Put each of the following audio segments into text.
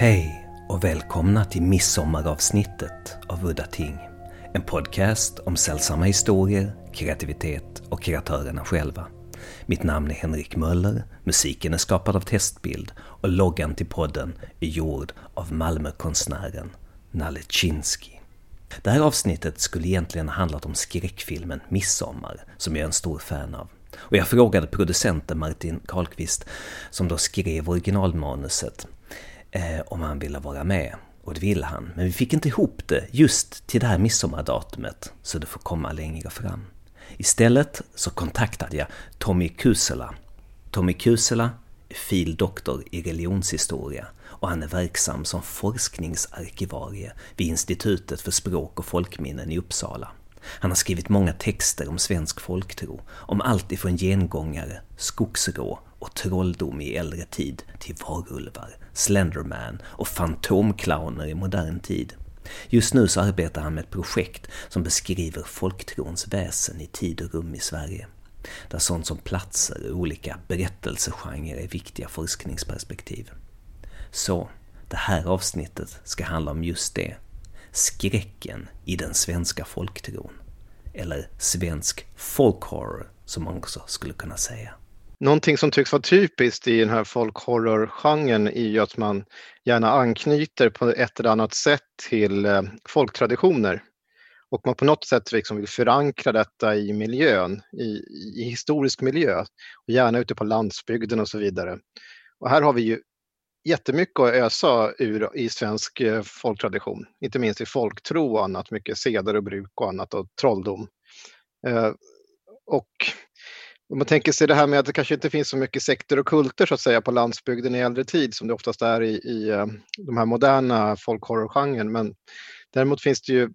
Hej och välkomna till midsommaravsnittet av Udda Ting. En podcast om sällsamma historier, kreativitet och kreatörerna själva. Mitt namn är Henrik Möller, musiken är skapad av Testbild och loggan till podden är gjord av Malmökonstnären Nalle Chinsky. Det här avsnittet skulle egentligen ha handlat om skräckfilmen Midsommar, som jag är en stor fan av. Och jag frågade producenten Martin Karlqvist, som då skrev originalmanuset, eh, om han ville vara med. Och det ville han, men vi fick inte ihop det just till det här midsommardatumet, så det får komma längre fram. Istället så kontaktade jag Tommy Kusela. Tommy Kusela är fildoktor i religionshistoria och han är verksam som forskningsarkivarie vid Institutet för språk och folkminnen i Uppsala. Han har skrivit många texter om svensk folktro, om allt ifrån gengångare, skogsrå och trolldom i äldre tid till varulvar, Slenderman och fantomclowner i modern tid. Just nu så arbetar han med ett projekt som beskriver folktrons väsen i tid och rum i Sverige. Där sånt som platser och olika berättelsegenrer är viktiga forskningsperspektiv. Så, det här avsnittet ska handla om just det. Skräcken i den svenska folktron. Eller svensk folkhorror, som man också skulle kunna säga. Någonting som tycks vara typiskt i den här folkhorrorgenren är ju att man gärna anknyter på ett eller annat sätt till eh, folktraditioner. Och man på något sätt liksom vill förankra detta i miljön, i, i historisk miljö. Och gärna ute på landsbygden och så vidare. Och här har vi ju jättemycket att ösa ur i svensk eh, folktradition, inte minst i folktro och annat, mycket seder och bruk och annat och trolldom. Eh, och om man tänker sig det här med att det kanske inte finns så mycket sekter och kulter så att säga på landsbygden i äldre tid som det oftast är i, i eh, de här moderna folkhorrorgenren. Men däremot finns det ju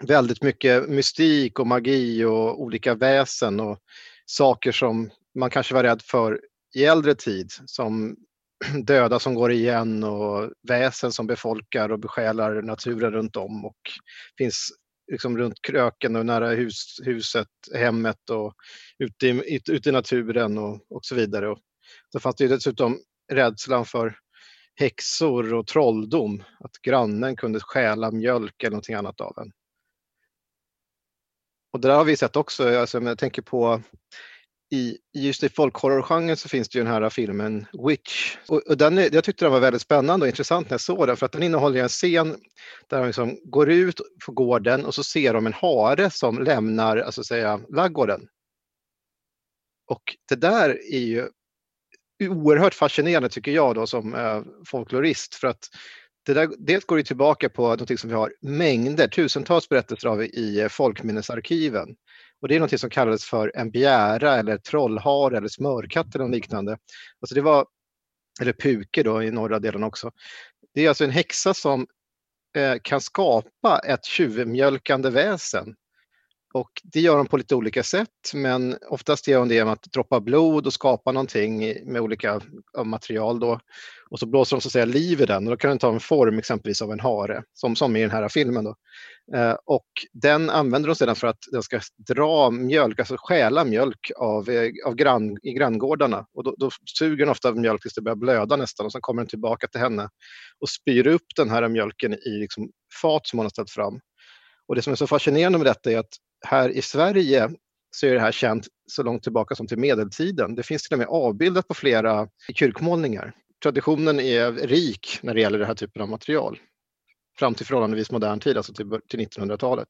väldigt mycket mystik och magi och olika väsen och saker som man kanske var rädd för i äldre tid som döda som går igen och väsen som befolkar och besjälar naturen runt om och finns liksom runt kröken och nära hus, huset, hemmet och ute i, ute i naturen och, och så vidare. Och så fanns det dessutom rädslan för häxor och trolldom, att grannen kunde stjäla mjölk eller någonting annat av en. Och det där har vi sett också, alltså, jag tänker på i, just i folkhorrorgenren så finns det ju den här filmen Witch. Och, och den, jag tyckte den var väldigt spännande och intressant när jag såg den för att den innehåller en scen där de liksom går ut på gården och så ser de en hare som lämnar alltså säga, laggården. Och det där är ju oerhört fascinerande tycker jag då som eh, folklorist för att det där, dels går det tillbaka på något som vi har mängder, tusentals berättelser av i eh, folkminnesarkiven. Och det är något som kallades för en bjära eller trollhare eller smörkatt eller liknande. Alltså det var, eller puke då i norra delen också. Det är alltså en häxa som eh, kan skapa ett tjuvmjölkande väsen. Och det gör de på lite olika sätt, men oftast gör de det genom att droppa blod och skapa någonting med olika material. Då. Och så blåser de så att säga liv i den och då kan den ta en form exempelvis av en hare, som, som i den här filmen. Då. Eh, och den använder de sedan för att den ska dra mjölk, alltså stjäla mjölk av, eh, av grann, i granngårdarna. Och då, då suger den ofta mjölk tills det börjar blöda nästan och sen kommer den tillbaka till henne och spyr upp den här mjölken i liksom fat som hon har ställt fram. Och det som är så fascinerande med detta är att här i Sverige så är det här känt så långt tillbaka som till medeltiden. Det finns till och med avbildat på flera kyrkmålningar. Traditionen är rik när det gäller den här typen av material. Fram till förhållandevis modern tid, alltså till, till 1900-talet.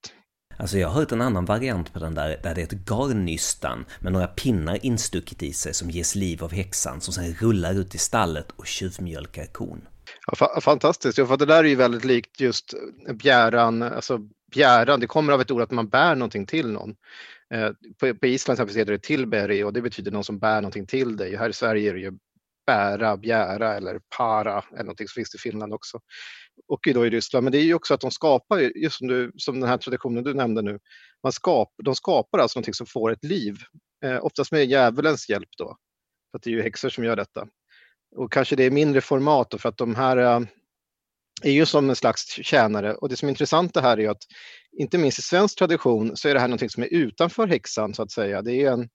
Alltså jag har hört en annan variant på den där, där det är ett garnnystan med några pinnar instucket i sig som ges liv av häxan som sen rullar ut i stallet och tjuvmjölkar kon. Ja, fantastiskt, ja, för det där är ju väldigt likt just bjäran, alltså bjäran, det kommer av ett ord att man bär någonting till någon. Eh, på, på Island heter det tillberi och det betyder någon som bär någonting till dig. Här i Sverige är det ju bära, bjära eller para eller någonting som finns i Finland också. Och då i Ryssland. Men det är ju också att de skapar, just som, du, som den här traditionen du nämnde nu, man skap, de skapar alltså någonting som får ett liv. Eh, oftast med djävulens hjälp då. För att det är ju häxor som gör detta. Och kanske det är mindre format då, för att de här eh, är ju som en slags tjänare. Och det som är intressant det här är att inte minst i svensk tradition så är det här någonting som är utanför häxan så att säga. Det är en,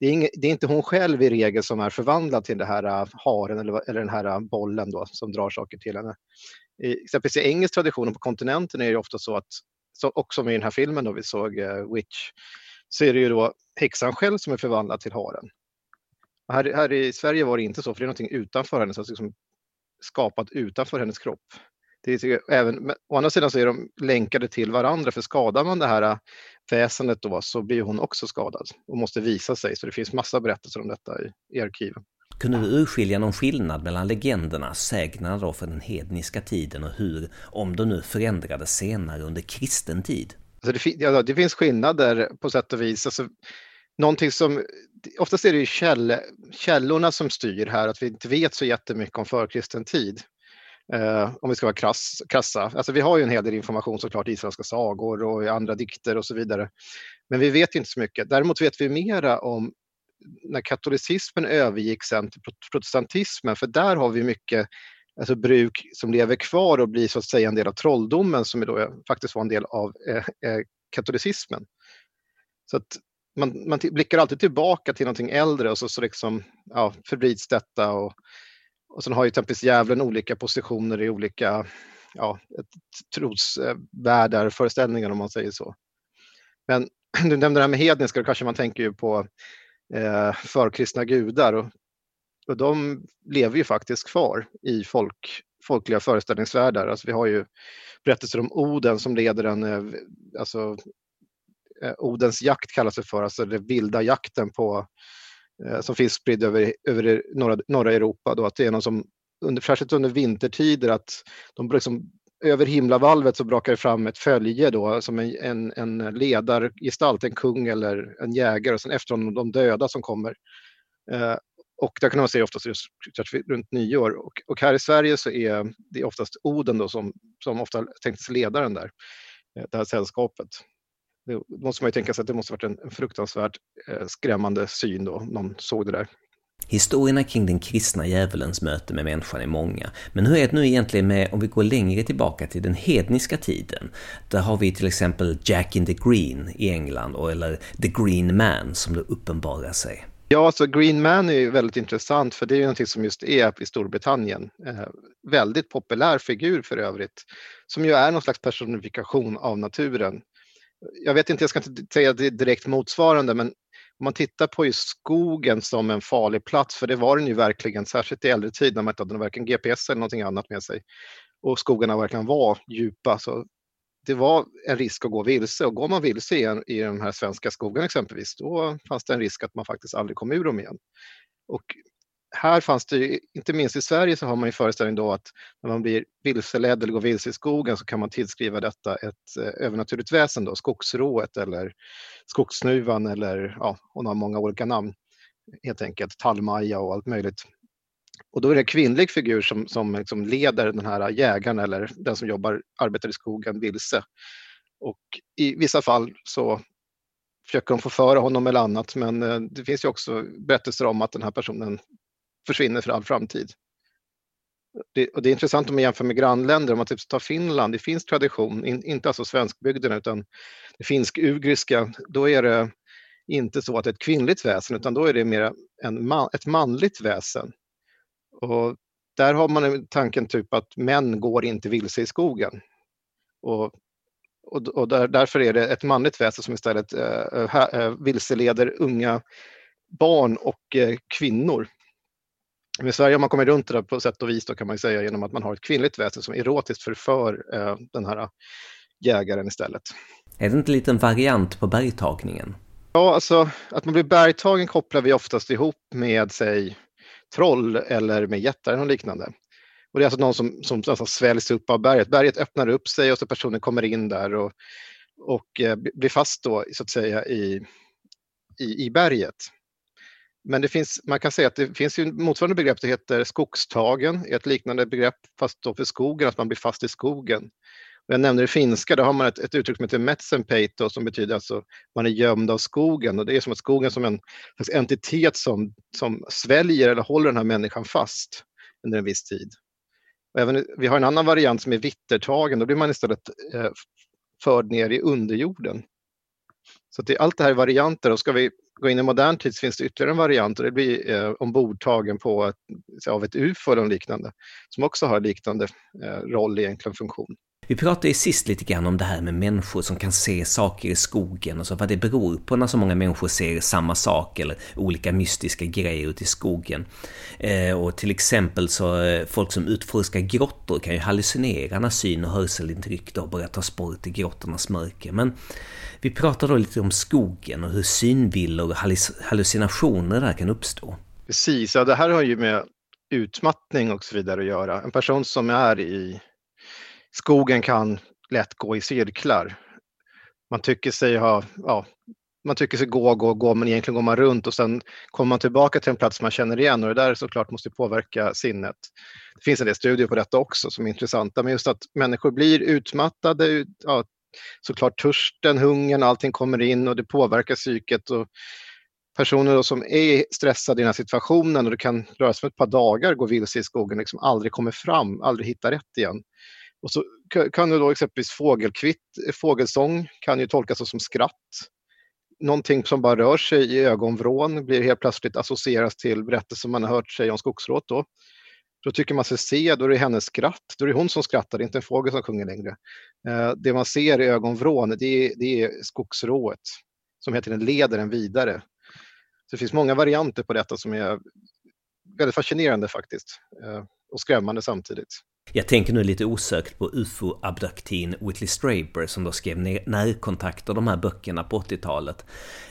det är, inget, det är, inte hon själv i regel som är förvandlad till den här äh, haren eller, eller den här äh, bollen då, som drar saker till henne. I, exempelvis i engelsk tradition och på kontinenten är det ofta så att, så, också med i den här filmen då vi såg uh, Witch, så är det ju då häxan själv som är förvandlad till haren. Här, här, i Sverige var det inte så, för det är någonting utanför henne, så liksom skapat utanför hennes kropp. Det är, även, å andra sidan så är de länkade till varandra, för skadar man det här äh, väsendet då så blir hon också skadad och måste visa sig. Så det finns massa berättelser om detta i, i arkiven. Kunde du urskilja någon skillnad mellan legenderna, sägnerna då för den hedniska tiden och hur, om de nu förändrades senare under kristen tid? Alltså det, ja, det finns skillnader på sätt och vis. Alltså, någonting som, oftast är det ju käll, källorna som styr här, att vi inte vet så jättemycket om förkristen tid. Eh, om vi ska vara krass, krassa. Alltså vi har ju en hel del information såklart i israeliska sagor och i andra dikter och så vidare. Men vi vet inte så mycket. Däremot vet vi mera om när katolicismen övergick sen till protestantismen, för där har vi mycket alltså bruk som lever kvar och blir så att säga en del av trolldomen som då eh, faktiskt var en del av eh, eh, katolicismen. Så att man, man blickar alltid tillbaka till någonting äldre och så, så liksom, ja, förbrids detta. Och, och sen har ju exempelvis djävulen olika positioner i olika ja, trosvärldar, föreställningar om man säger så. Men du nämnde det här med hedniska, då kanske man tänker ju på eh, förkristna gudar. Och, och de lever ju faktiskt kvar i folk, folkliga föreställningsvärldar. Alltså vi har ju berättelser om Oden som leder en, eh, alltså Eh, odens jakt kallas det för, alltså den vilda jakten på, eh, som finns spridd över, över norra, norra Europa. Då, att det är någon som, under, särskilt under vintertider, att de liksom, över himlavalvet så brakar det fram ett följe då, som en, en, en ledargestalt, en kung eller en jägare och sen efter honom de döda som kommer. Eh, och där kan man se oftast just runt nyår. Och, och, här i Sverige så är det oftast Oden då som, som ofta tänktes ledaren där, eh, det här sällskapet. Då måste man ju tänka sig att det måste varit en, fruktansvärt eh, skrämmande syn då, någon såg det där. Historierna kring den kristna djävulens möte med människan är många, men hur är det nu egentligen med om vi går längre tillbaka till den hedniska tiden? Där har vi till exempel Jack in the Green i England, eller The Green Man som det uppenbarar sig. Ja, alltså Green Man är ju väldigt intressant för det är ju någonting som just är i Storbritannien. Eh, väldigt populär figur för övrigt, som ju är någon slags personifikation av naturen. Jag vet inte, jag ska inte säga det direkt motsvarande, men om man tittar på just skogen som en farlig plats, för det var den ju verkligen, särskilt i äldre tid när man inte hade varken GPS eller någonting annat med sig. Och skogarna verkligen var djupa, så det var en risk att gå vilse och går man vilse i, i de här svenska skogarna exempelvis, då fanns det en risk att man faktiskt aldrig kom ur dem igen. Och här fanns det, inte minst i Sverige, så har man ju föreställning då att när man blir vilseledd eller går vilse i skogen så kan man tillskriva detta ett eh, övernaturligt väsen, då, skogsrået eller skogssnuvan eller ja, hon har många olika namn helt enkelt, tallmaja och allt möjligt. Och då är det en kvinnlig figur som, som liksom leder den här jägaren eller den som jobbar, arbetar i skogen vilse. Och i vissa fall så försöker de få föra honom eller annat, men eh, det finns ju också berättelser om att den här personen försvinner för all framtid. Det, och det är intressant om man jämför med grannländer, om man typ tar Finland, det finns tradition, in, inte alltså svenskbygden utan det finsk-ugriska, då är det inte så att det är ett kvinnligt väsen utan då är det mer en man, ett manligt väsen. Och där har man tanken typ att män går inte vilse i skogen. Och, och, och där, därför är det ett manligt väsen som istället äh, äh, vilseleder unga barn och äh, kvinnor. I Sverige har man kommit runt det där på sätt och vis då kan man säga genom att man har ett kvinnligt väsen som erotiskt förför den här jägaren istället. Är det inte en variant på bergtagningen? Ja, alltså att man blir bergtagen kopplar vi oftast ihop med, säg, troll eller med jättar och liknande. Och det är alltså någon som, som alltså sväljs upp av berget. Berget öppnar upp sig och så personen kommer in där och, och eh, blir fast då så att säga i, i, i berget. Men det finns, man kan säga att det finns ju motsvarande begrepp, det heter skogstagen, ett liknande begrepp fast då för skogen, att man blir fast i skogen. Jag nämnde det finska, Där har man ett, ett uttryck som heter metsenpeito som betyder alltså man är gömd av skogen och det är som att skogen som en slags entitet som, som sväljer eller håller den här människan fast under en viss tid. Och även, vi har en annan variant som är vittertagen, då blir man istället eh, förd ner i underjorden. Så det, allt det här är varianter och ska vi gå in i modern tid så finns det ytterligare en variant och det blir eh, ombordtagen på ett, av ett UFO eller liknande som också har liknande eh, roll egentligen funktion. Vi pratade ju sist lite grann om det här med människor som kan se saker i skogen och så vad det beror på när så många människor ser samma sak eller olika mystiska grejer ute i skogen. Eh, och till exempel så eh, folk som utforskar grottor kan ju hallucinera när syn och hörselintryck då börjar ta spåret i grottornas mörker. Men vi pratade då lite om skogen och hur synvillor och hallucinationer där kan uppstå. Precis, ja det här har ju med utmattning och så vidare att göra. En person som är i skogen kan lätt gå i cirklar. Man tycker sig ha, ja, man tycker sig gå, gå, gå, men egentligen går man runt och sen kommer man tillbaka till en plats man känner igen och det där såklart måste påverka sinnet. Det finns en del studier på detta också som är intressanta, men just att människor blir utmattade, ja, såklart törsten, hungern, allting kommer in och det påverkar psyket. Och personer som är stressade i den här situationen och det kan röra sig om ett par dagar, gå vilse i skogen, liksom aldrig kommer fram, aldrig hittar rätt igen. Och så kan du då exempelvis fågelkvitt, fågelsång kan ju tolkas som skratt. Någonting som bara rör sig i ögonvrån blir helt plötsligt associeras till berättelser man har hört sig om skogsråt då. Då tycker man sig se, då är det hennes skratt, då är det hon som skrattar, det är inte en fågel som sjunger längre. Eh, det man ser i ögonvrån, det är, det är skogsrået som heter den leder en vidare. Så det finns många varianter på detta som är väldigt fascinerande faktiskt eh, och skrämmande samtidigt. Jag tänker nu lite osökt på ufo-abduktin Whitley Strieber som då skrev Närkontakter, de här böckerna på 80-talet.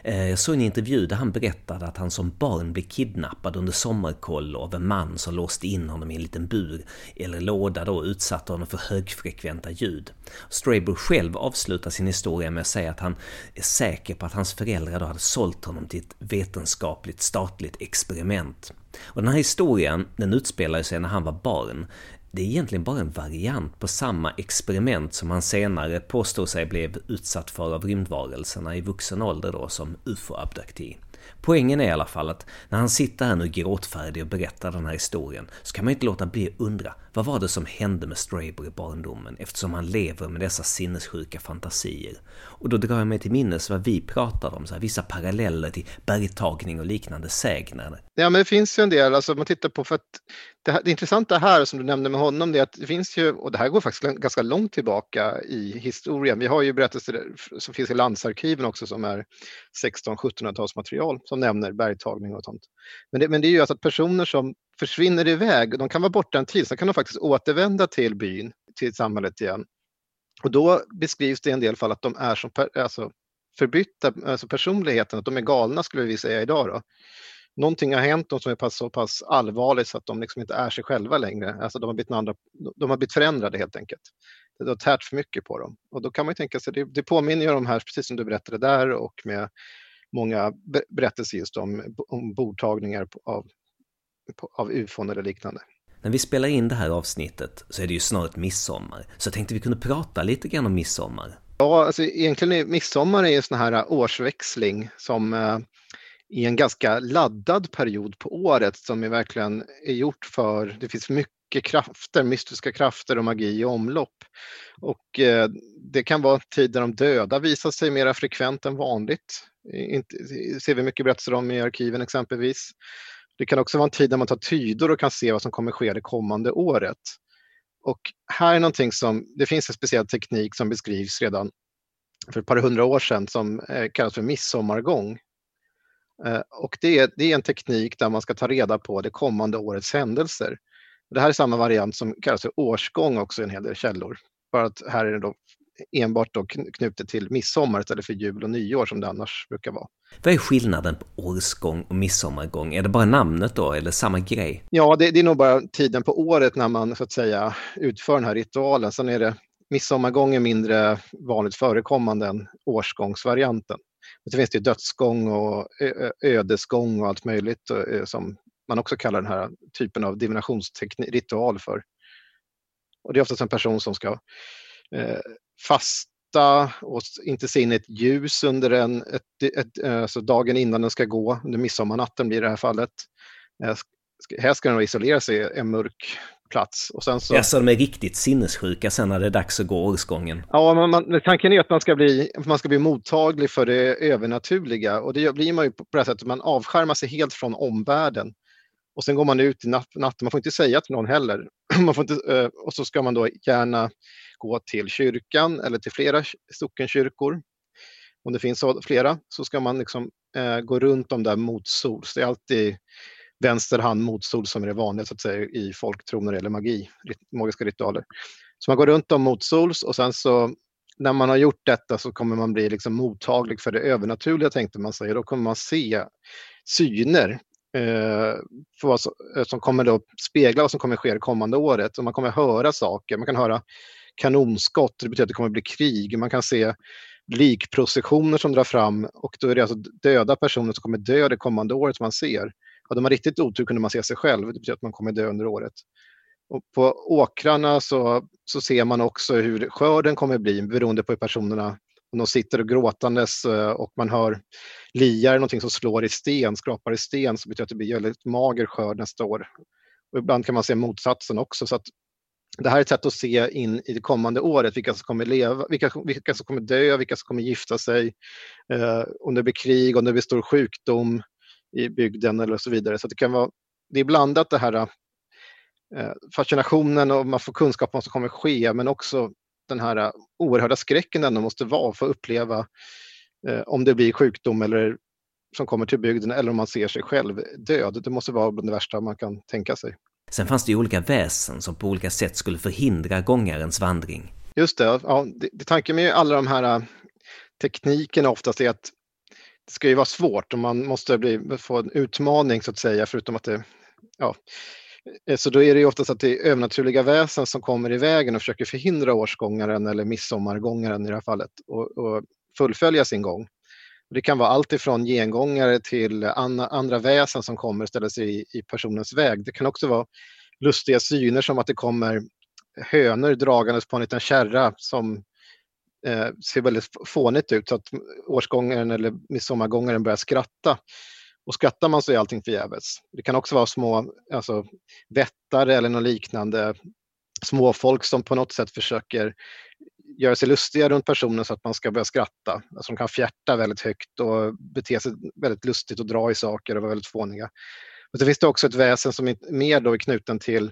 Eh, jag såg en intervju där han berättade att han som barn blev kidnappad under sommarkollo av en man som låste in honom i en liten bur eller låda då och utsatte honom för högfrekventa ljud. Strieber själv avslutar sin historia med att säga att han är säker på att hans föräldrar då hade sålt honom till ett vetenskapligt statligt experiment. Och den här historien, den utspelar sig när han var barn. Det är egentligen bara en variant på samma experiment som han senare påstår sig blev utsatt för av rymdvarelserna i vuxen ålder då som ufo-abdukti. Poängen är i alla fall att när han sitter här nu gråtfärdig och berättar den här historien så kan man inte låta bli att undra vad var det som hände med Straber i barndomen eftersom han lever med dessa sinnessjuka fantasier? Och då drar jag mig till minnes vad vi pratade om, så här, vissa paralleller till bergtagning och liknande sägner. Ja, men det finns ju en del, alltså man tittar på, för att det, här, det intressanta här som du nämnde med honom, det är att det finns ju, och det här går faktiskt ganska långt tillbaka i historien. Vi har ju berättelser som finns i landsarkiven också som är 16-1700-talsmaterial som nämner bergtagning och sånt. Men det, men det är ju alltså att personer som försvinner iväg, de kan vara borta en tid, sen kan de faktiskt återvända till byn, till samhället igen. Och då beskrivs det i en del fall att de är som per, alltså förbytta, alltså personligheten, att de är galna skulle vi säga idag. Då. Någonting har hänt dem som är pass, så pass allvarligt så att de liksom inte är sig själva längre. Alltså de har blivit, andra, de har blivit förändrade helt enkelt. Det har tärt för mycket på dem. Och då kan man tänka sig, det, det påminner ju om de här, precis som du berättade där och med många berättelser just om, om bordtagningar av av ufon eller liknande. När vi spelar in det här avsnittet så är det ju snart midsommar, så jag tänkte vi kunde prata lite grann om midsommar. Ja, alltså egentligen är midsommar är en sån här årsväxling som i en ganska laddad period på året som är verkligen är gjort för, det finns mycket krafter, mystiska krafter och magi i omlopp. Och eh, det kan vara en tid där de döda visar sig mer frekvent än vanligt. Inte, ser vi mycket berättelser om i arkiven exempelvis. Det kan också vara en tid där man tar tydor och kan se vad som kommer ske det kommande året. Och här är någonting som, det finns en speciell teknik som beskrivs redan för ett par hundra år sedan som eh, kallas för midsommargång. Eh, och det är, det är en teknik där man ska ta reda på det kommande årets händelser. Det här är samma variant som kallas för årsgång också i en hel del källor. Bara att här är det då enbart då knutet till midsommar istället för jul och nyår som det annars brukar vara. Vad är skillnaden på årsgång och midsommargång? Är det bara namnet då, eller samma grej? Ja, det, det är nog bara tiden på året när man så att säga utför den här ritualen. Sen är det midsommargång är mindre vanligt förekommande än årsgångsvarianten. Men så finns det dödsgång och ödesgång och allt möjligt eh, som man också kallar den här typen av divinationsritual för. Och det är oftast en person som ska eh, fasta och inte se in ett ljus under en, ett, ett, eh, alltså dagen innan den ska gå, under midsommarnatten blir det här fallet. Eh, här ska den isolera sig i en mörk plats. Och sen så... Ja, så de är riktigt sinnessjuka sen när det är dags att gå årsgången. Ja, man, man, tanken är att man ska, bli, man ska bli mottaglig för det övernaturliga och det blir man ju på det här sättet, man avskärmar sig helt från omvärlden. Och sen går man ut i natt, natten, man får inte säga till någon heller. Man får inte, eh, och så ska man då gärna gå till kyrkan eller till flera sockenkyrkor. Om det finns flera så ska man liksom, eh, gå runt dem där motsols. Det är alltid vänster hand motsol som är det vanliga så att säga, i folktro när det gäller magi, magiska ritualer. Så man går runt om motsols och sen så när man har gjort detta så kommer man bli liksom mottaglig för det övernaturliga tänkte man sig. Då kommer man se syner eh, vad som, eh, som kommer då spegla vad som kommer ske det kommande året. Och man kommer höra saker, man kan höra kanonskott, det betyder att det kommer bli krig. Man kan se likprocessioner som drar fram och då är det alltså döda personer som kommer dö det kommande året som man ser. Hade man riktigt otur kunde man se sig själv, det betyder att man kommer dö under året. Och på åkrarna så, så ser man också hur skörden kommer bli beroende på hur personerna om de sitter och gråtandes eh, och man hör liar, någonting som slår i sten, skrapar i sten, så betyder det att det blir väldigt mager skörd nästa år. Och ibland kan man se motsatsen också. Så att det här är ett sätt att se in i det kommande året, vilka som kommer leva, vilka, vilka som kommer dö, vilka som kommer gifta sig, eh, om det blir krig, om det blir stor sjukdom, i bygden eller så vidare. Så det kan vara, det är blandat det här eh, fascinationen och man får kunskap om vad som kommer ske men också den här oerhörda skräcken ändå måste vara för att uppleva eh, om det blir sjukdom eller som kommer till bygden eller om man ser sig själv död. Det måste vara det värsta man kan tänka sig. Sen fanns det ju olika väsen som på olika sätt skulle förhindra gångarens vandring. Just det, ja, det, det tanken med alla de här eh, teknikerna oftast är att ska ju vara svårt och man måste bli, få en utmaning så att säga, förutom att det, ja. Eh, så då är det ju oftast att det är övernaturliga väsen som kommer i vägen och försöker förhindra årsgångaren eller midsommargångaren i det här fallet och, och fullfölja sin gång. Det kan vara allt ifrån gengångare till andra, andra väsen som kommer och ställer sig i, i personens väg. Det kan också vara lustiga syner som att det kommer hönor dragandes på en liten kärra som eh, ser väldigt fånigt ut så att årsgångaren eller midsommargångaren börjar skratta. Och skrattar man så är allting förgäves. Det kan också vara små alltså, vättare eller något liknande småfolk som på något sätt försöker göra sig lustiga runt personen så att man ska börja skratta. Alltså de kan fjärta väldigt högt och bete sig väldigt lustigt och dra i saker och vara väldigt fåniga. Men så finns det också ett väsen som är mer då är knuten till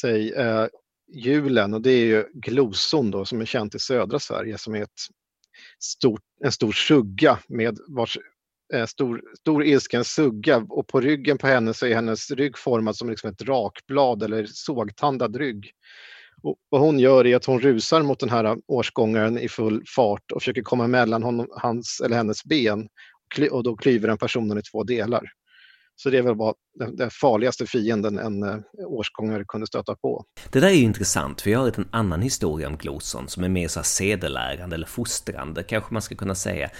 säg, eh, julen och det är ju gloson då som är känt i södra Sverige som är ett stort, en stor sugga med vars eh, stor, stor ilsken sugga och på ryggen på henne så är hennes rygg formad som liksom ett rakblad eller sågtandad rygg. Och vad hon gör är att hon rusar mot den här årsgångaren i full fart och försöker komma mellan honom, hans eller hennes ben och då klyver den personen i två delar. Så det är väl bara den, farligaste fienden en eh, årsgångare kunde stöta på. Det där är intressant, för jag har en annan historia om Gloson som är mer så sedelärande eller fostrande kanske man ska kunna säga.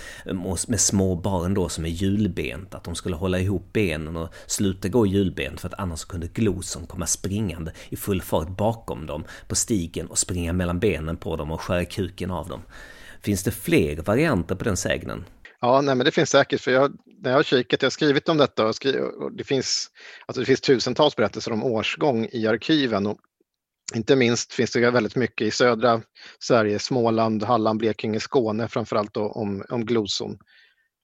Med små barn då som är hjulbent, att de skulle hålla ihop benen och sluta gå hjulbent för att annars kunde Gloson komma springande i full fart bakom dem på stigen och springa mellan benen på dem och skära kuken av dem. Finns det fler varianter på den sägnen? Ja, nej, men det finns säkert. För jag, när jag har kikat, jag har skrivit om detta och, skrivit, och det, finns, alltså det finns tusentals berättelser om årsgång i arkiven. Och inte minst finns det väldigt mycket i södra Sverige, Småland, Halland, Blekinge, Skåne framförallt då, om, om gloson.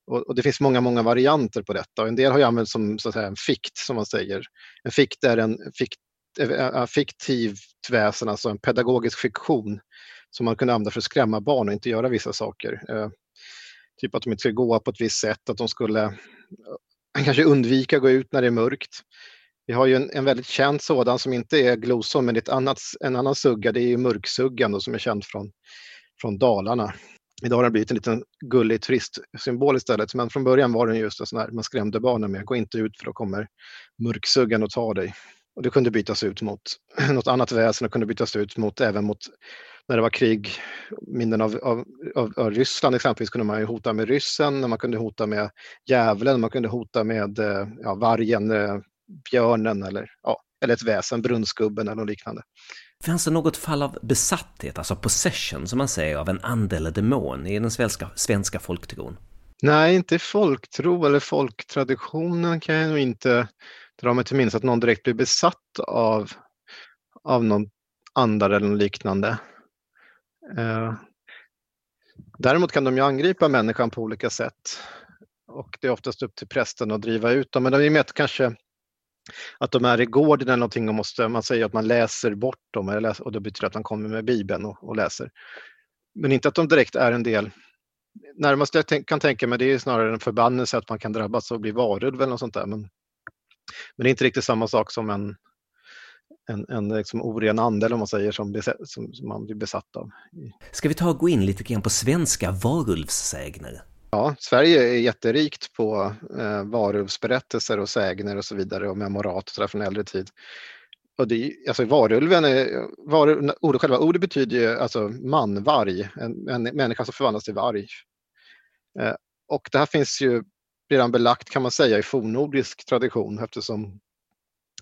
Och, och, det finns många, många varianter på detta. En del har ju använts som så att säga, en fikt, som man säger. En fikt är en fikt, eh, eh, eh, äh, fiktivt väsen, alltså en pedagogisk fiktion som man kunde använda för att skrämma barn och inte göra vissa saker. Typ att de inte skulle gå på ett visst sätt, att de skulle eh, kanske undvika att gå ut när det är mörkt. Vi har ju en, en väldigt känd sådan som inte är gloson, men det är ett annat, en annan sugga, det är ju mörksuggan då, som är känd från, från Dalarna. Idag har den blivit en liten gullig turistsymbol istället, men från början var den just en sån här man skrämde barnen med, gå inte ut för då kommer mörksuggan och tar dig. Och det kunde bytas ut mot något annat väsen och kunde bytas ut mot även mot när det var krig, minnen av, av, av, av, Ryssland exempelvis kunde man ju hota med ryssen, man kunde hota med djävulen, man kunde hota med eh, ja, vargen, eh, björnen eller, ja, eller ett väsen, brunnsgubben eller något liknande. Fanns det något fall av besatthet, alltså possession som man säger, av en ande eller demon i den svenska, svenska folktron? Nej, inte folktro eller folktraditionen kan jag nog inte Drar mig till minnes att någon direkt blir besatt av av någon andar eller liknande. Eh, däremot kan de ju angripa människan på olika sätt. Och det är oftast upp till prästen att driva ut dem. Men i och med kanske att de är i gården eller någonting och måste, man säger att man läser bort dem och det betyder att man kommer med Bibeln och, och läser. Men inte att de direkt är en del. Närmast jag kan tänka mig det är snarare en förbannelse att man kan drabbas och bli varulv eller något sånt där. Men, men det är inte riktigt samma sak som en, en, en liksom oren ande eller man säger som, som, som, man blir besatt av. Ska vi ta och gå in lite grann på svenska varulvssägner? Ja, Sverige är jätterikt på eh, varulvsberättelser och sägner och så vidare och memorat och så från äldre tid. Och det, alltså varulven, är, var, ordet, själva ordet betyder ju alltså manvarg, en, en människa som förvandlas till varg. Eh, och det här finns ju redan belagt kan man säga i fornnordisk tradition eftersom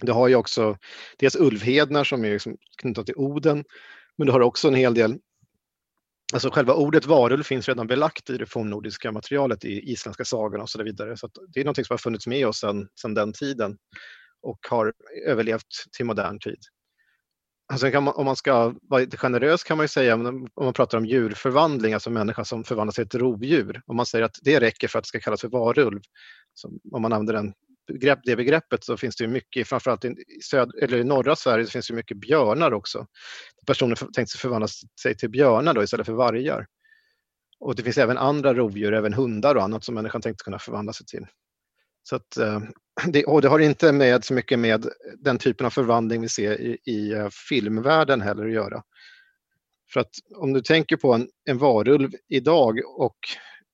det har ju också dels ulvhednar som är liksom knutna till Oden, men det har också en hel del Alltså själva ordet varulv finns redan belagt i det fornnordiska materialet i isländska sagorna och så vidare. Så det är något som har funnits med oss sedan den tiden och har överlevt till modern tid. Alltså man, om man ska vara lite generös kan man ju säga, om man pratar om djurförvandling, alltså människa som förvandlas till ett rovdjur, om man säger att det räcker för att det ska kallas för varulv, om man använder den begrepp, det begreppet så finns det ju mycket, framförallt i, söd, eller i norra Sverige så finns det mycket björnar också. Personer tänkte sig förvandla sig till björnar då istället för vargar. Och det finns även andra rovdjur, även hundar och annat som människan tänkte kunna förvandla sig till. Så att, eh, det, och det har inte med så mycket med den typen av förvandling vi ser i, i eh, filmvärlden heller att göra. För att om du tänker på en, en varulv idag och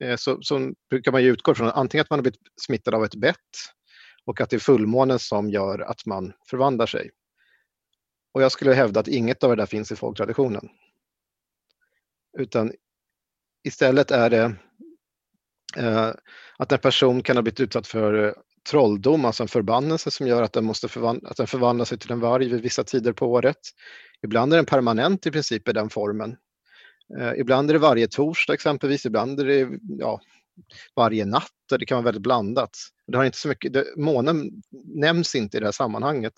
eh, så, så, brukar man ju utgå från antingen att man har blivit smittad av ett bett och att det är fullmånen som gör att man förvandlar sig. Och jag skulle hävda att inget av det där finns i folktraditionen. Utan istället är det Eh, att en person kan ha blivit utsatt för eh, trolldom, alltså en förbannelse som gör att den, måste förvandla, att den förvandlar sig till en varg vid vissa tider på året. Ibland är den permanent i princip i den formen. Eh, ibland är det varje torsdag exempelvis, ibland är det ja, varje natt och det kan vara väldigt blandat. Det har inte så mycket, det, månen nämns inte i det här sammanhanget.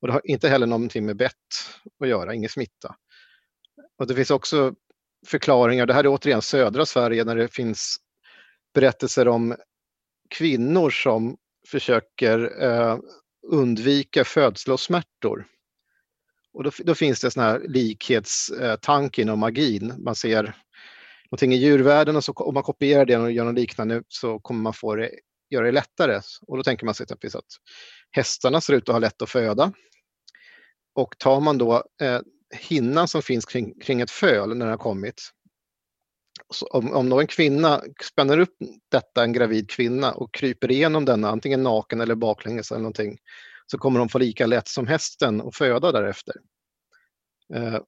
Och det har inte heller någonting med bett att göra, ingen smitta. Och det finns också förklaringar, det här är återigen södra Sverige när det finns berättelser om kvinnor som försöker eh, undvika födslosmärtor. Och då, då, finns det sån här likhetstanke eh, inom magin. Man ser någonting i djurvärlden och så om man kopierar det och gör något liknande så kommer man få det, göra det lättare. Och då tänker man sig exempelvis att hästarna ser ut att ha lätt att föda. Och tar man då eh, hinnan som finns kring, kring ett föl när den har kommit. Så om, om någon kvinna spänner upp detta, en gravid kvinna, och kryper igenom denna, antingen naken eller baklänges eller någonting, så kommer de få lika lätt som hästen att föda därefter. Eh,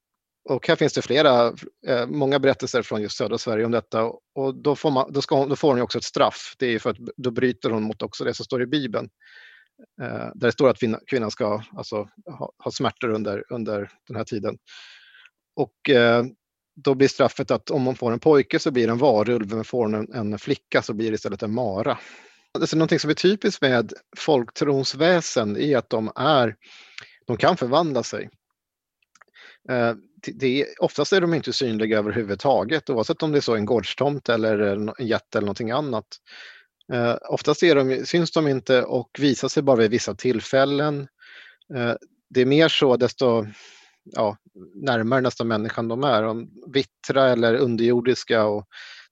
och här finns det flera, eh, många berättelser från just södra Sverige om detta och då får, man, då ska, då får hon också ett straff. Det är för att då bryter hon mot också det som står i Bibeln. Eh, där det står att kvinnan ska alltså, ha, ha smärtor under, under den här tiden. Och eh, då blir straffet att om hon får en pojke så blir det en varulv, men får hon en, en flicka så blir det istället en mara. Alltså någonting som är typiskt med folktrons väsen är att de, är, de kan förvandla sig. Eh, det, oftast är de inte synliga överhuvudtaget oavsett om det är så en gårdstomt eller en jätte eller någonting annat. Eh, oftast är de, syns de inte och visar sig bara vid vissa tillfällen. Eh, det är mer så desto ja, närmare nästan människan de är. Om vittra eller underjordiska och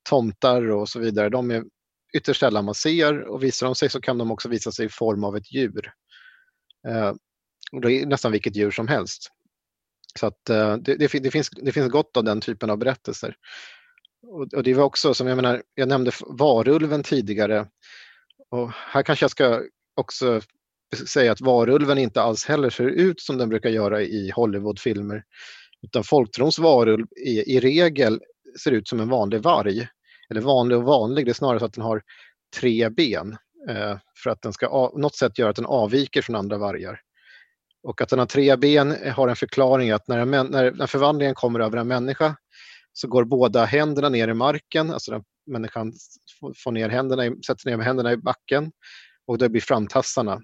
tomtar och så vidare, de är ytterst sällan man ser och visar de sig så kan de också visa sig i form av ett djur. Eh, det är nästan vilket djur som helst. Så att eh, det, det, det, finns, det finns gott av den typen av berättelser. Och, och det var också som jag menar, jag nämnde varulven tidigare. Och här kanske jag ska också säga att varulven inte alls heller ser ut som den brukar göra i Hollywoodfilmer. Utan folktrons varulv i, i regel ser ut som en vanlig varg. Eller vanlig och vanlig, det är snarare så att den har tre ben. Eh, för att den ska av, något sätt göra att den avviker från andra vargar. Och att den har tre ben har en förklaring att när, en, när, när förvandlingen kommer över en människa så går båda händerna ner i marken, alltså den människan får ner händerna, sätter ner händerna i backen och det blir framtassarna.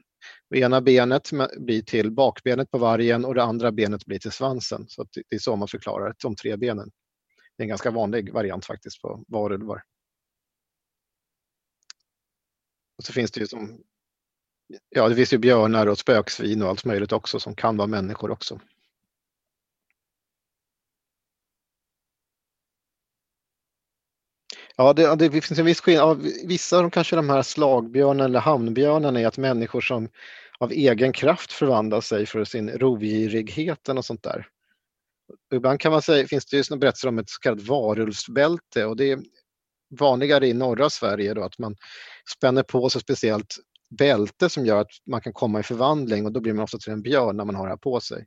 Och ena benet blir till bakbenet på vargen och det andra benet blir till svansen. Så det är så man förklarar de tre benen. Det är en ganska vanlig variant faktiskt på varulvar. Och så finns det ju som Ja, det finns ju björnar och spöksvin och allt möjligt också som kan vara människor också. Ja, det, det finns en viss skillnad. Vissa av kanske de här slagbjörnarna eller hamnbjörnarna är att människor som av egen kraft förvandlar sig för sin rovgirigheten och sånt där. Ibland kan man säga, finns det ju berättelser om ett så kallat varulvsbälte och det är vanligare i norra Sverige då att man spänner på sig speciellt bälte som gör att man kan komma i förvandling och då blir man ofta till en björn när man har det här på sig.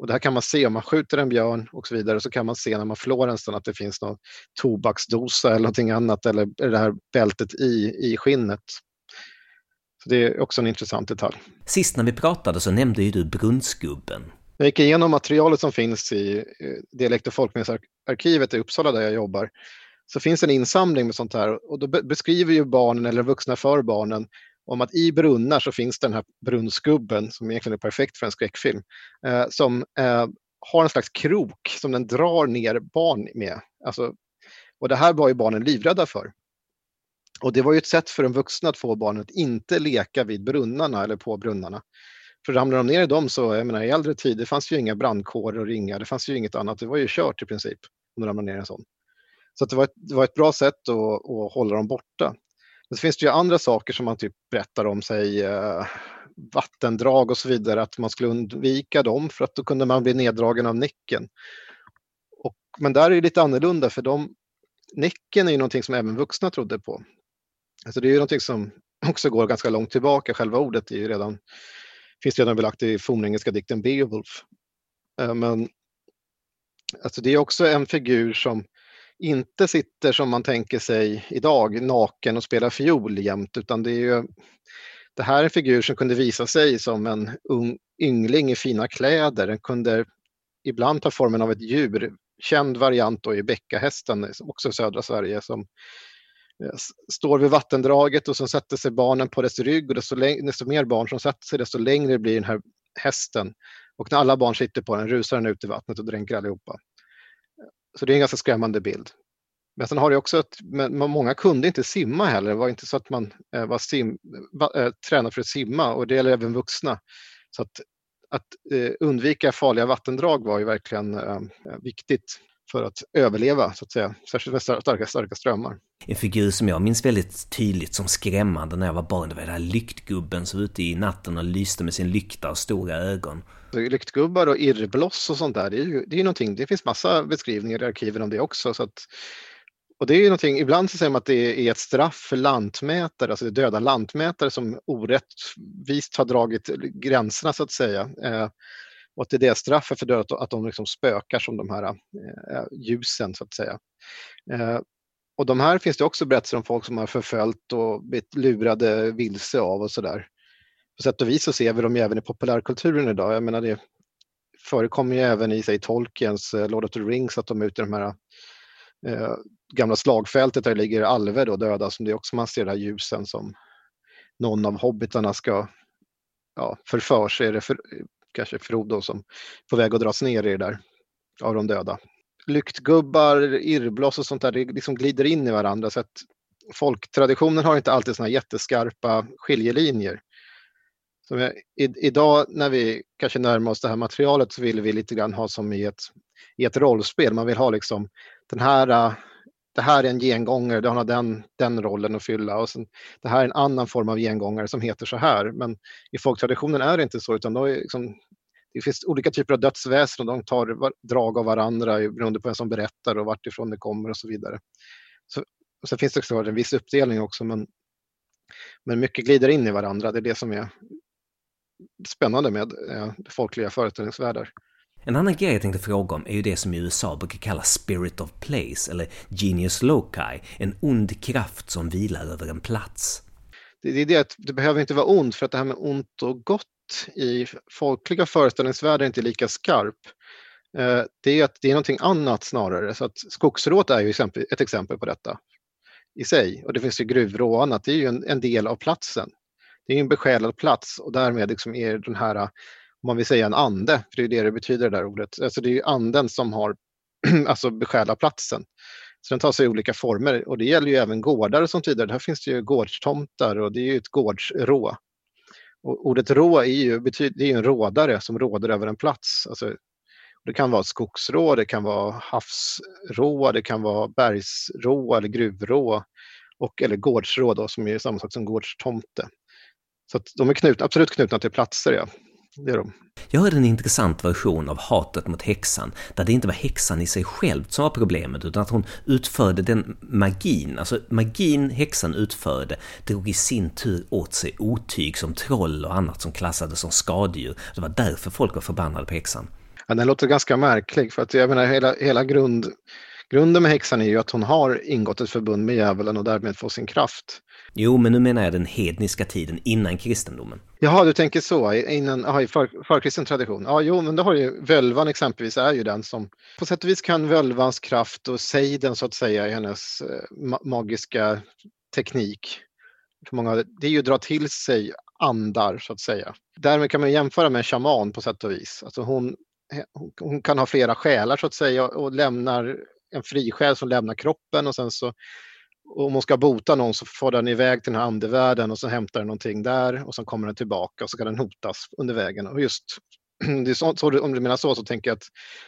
Och det här kan man se om man skjuter en björn och så vidare så kan man se när man flår en stund att det finns någon tobaksdosa eller någonting annat eller det här bältet i, i skinnet. Så det är också en intressant detalj. Sist när vi pratade så nämnde ju du brunnsgubben. Jag gick igenom materialet som finns i Dialekt och folkminnesarkivet i Uppsala där jag jobbar. Så finns en insamling med sånt här och då beskriver ju barnen eller vuxna för barnen om att i brunnar så finns den här brunnsgubben som egentligen är perfekt för en skräckfilm, eh, som eh, har en slags krok som den drar ner barn med. Alltså, och det här var ju barnen livrädda för. Och det var ju ett sätt för en vuxna att få barnen att inte leka vid brunnarna eller på brunnarna. För ramlar de ner i dem så, jag menar i äldre tid, det fanns ju inga brandkårer och ringar, det fanns ju inget annat, det var ju kört i princip om de ramlade ner i en sån. Så det, var ett, det var ett bra sätt att, att hålla dem borta. Men så finns det ju andra saker som man typ berättar om, sig eh, vattendrag och så vidare, att man skulle undvika dem för att då kunde man bli neddragen av näcken. Och, men där är det lite annorlunda för de, näcken är ju någonting som även vuxna trodde på. Alltså det är ju någonting som också går ganska långt tillbaka, själva ordet är ju redan, finns redan belagt i fornengelska dikten Beowulf. Eh, men alltså det är också en figur som inte sitter som man tänker sig idag naken och spelar fiol jämt utan det är ju det här är en figur som kunde visa sig som en ung yngling i fina kläder. Den kunde ibland ta formen av ett djur. Känd variant då är bäckahästen, också i södra Sverige, som eh, står vid vattendraget och så sätter sig barnen på dess rygg och desto, desto mer barn som sätter sig desto längre blir den här hästen. Och när alla barn sitter på den rusar den ut i vattnet och dränker allihopa. Så det är en ganska skrämmande bild. Men sen har det också att många kunde inte simma heller. Det var inte så att man eh, var sim, äh, eh, tränad för att simma och det gäller även vuxna. Så att, att eh, undvika farliga vattendrag var ju verkligen äh, viktigt för att överleva, så att säga. Särskilt med starka, starka strömmar. En figur som jag minns väldigt tydligt som skrämmande när jag var barn, det var den här lyktgubben som var ute i natten och lyste med sin lykta och stora ögon. Lyktgubbar och irrbloss och sånt där, det är ju det är någonting, det finns massa beskrivningar i arkiven om det också. Så att, och det är ju någonting, ibland så säger man att det är ett straff för lantmätare, alltså döda lantmätare som orättvist har dragit gränserna så att säga. Eh, och att det är det straffet för döda, att de liksom spökar som de här eh, ljusen så att säga. Eh, och de här finns det också berättelser om folk som har förföljt och blivit lurade vilse av och sådär. På sätt och vis så ser vi dem ju även i populärkulturen idag. Jag menar det förekommer ju även i sig Tolkiens eh, Lord of the Rings att de är ute i de här eh, gamla slagfältet där det ligger alver då döda som det är också man ser de här ljusen som någon av hobbitarna ska ja, förför sig. Är det för, kanske Frodo som är på väg att dras ner i det där av de döda. Lyktgubbar, irrbloss och sånt där, det liksom glider in i varandra så att folktraditionen har inte alltid såna jätteskarpa skiljelinjer. Så vi, i, idag när vi kanske närmar oss det här materialet så vill vi lite grann ha som i ett, i ett rollspel. Man vill ha liksom den här det här är en gengångare, den har den, den rollen att fylla och sen, det här är en annan form av gengångare som heter så här. Men i folktraditionen är det inte så utan då är liksom, det finns olika typer av dödsväsen och de tar drag av varandra beroende på vem som berättar och vart ifrån det kommer och så vidare. Så, och sen finns det också en viss uppdelning också men, men mycket glider in i varandra. Det är det som är spännande med eh, folkliga föreställningsvärldar. En annan grej jag tänkte fråga om är ju det som i USA brukar kallas spirit of place, eller genius loci, en ond kraft som vilar över en plats. Det är det att det behöver inte vara ont, för att det här med ont och gott i folkliga föreställningsvärldar är lika skarp. Eh, det är att det är någonting annat snarare, så att skogsråt är ju ett exempel på detta i sig. Och det finns ju gruvrå och annat, det är ju en, en del av platsen. det är en besjälad plats och därmed liksom är den här, om man vill säga en ande, för det är det det betyder det där ordet, alltså det är anden som har alltså besjälat platsen. Så den tar sig olika former och det gäller ju även gårdar som tidigare. Här finns det ju gårdstomtar och det är ju ett gårdsrå. Och ordet rå är ju, betyder, det är en rådare som råder över en plats. Alltså, det kan vara skogsrå, det kan vara havsrå, det kan vara bergsrå eller gruvrå och, eller gårdsrå då, som är samma sak som gårdstomte. Så de är knut, absolut knutna till platser. Ja. Det är de. Jag hörde en intressant version av hatet mot häxan, där det inte var häxan i sig själv som var problemet, utan att hon utförde den magin, alltså magin häxan utförde, drog i sin tur åt sig otyg som troll och annat som klassades som skadedjur. Det var därför folk var förbannade på häxan. Ja, den låter ganska märklig, för att jag menar hela, hela grund, grunden med häxan är ju att hon har ingått ett förbund med djävulen och därmed får sin kraft. Jo, men nu menar jag den hedniska tiden innan kristendomen. Jaha, du tänker så, innan, aha, i för, förkristen tradition. Ja, jo, men då har ju völvan exempelvis är ju den som på sätt och vis kan völvans kraft och sejden så att säga i hennes eh, magiska teknik. För många, det är ju att dra till sig andar så att säga. Därmed kan man jämföra med en shaman på sätt och vis. Alltså hon, hon kan ha flera själar så att säga och lämnar en frisjäl som lämnar kroppen och sen så om hon ska bota någon så får den iväg till den här andevärlden och så hämtar den någonting där och så kommer den tillbaka och så kan den hotas under vägen. Och just så, så, om du menar så, så tänker jag att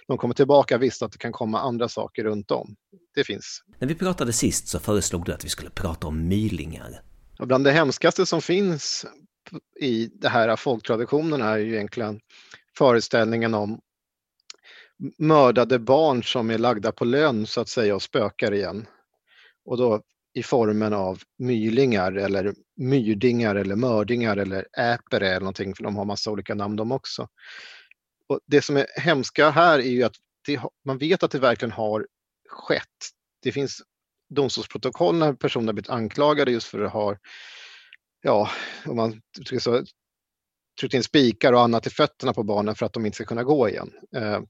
de kommer tillbaka visst att det kan komma andra saker runt om. Det finns. När vi pratade sist så föreslog du att vi skulle prata om mylingar. Och bland det hemskaste som finns i det här folktraditionen är ju egentligen föreställningen om mördade barn som är lagda på lön så att säga och spökar igen. Och då i formen av mylingar eller myrdingar eller mördingar eller äpere eller någonting, för de har massa olika namn de också. Och det som är hemska här är ju att det, man vet att det verkligen har skett. Det finns domstolsprotokoll när personer har blivit anklagade just för att ha, ja, om man så, tryckt in spikar och annat i fötterna på barnen för att de inte ska kunna gå igen. Eh,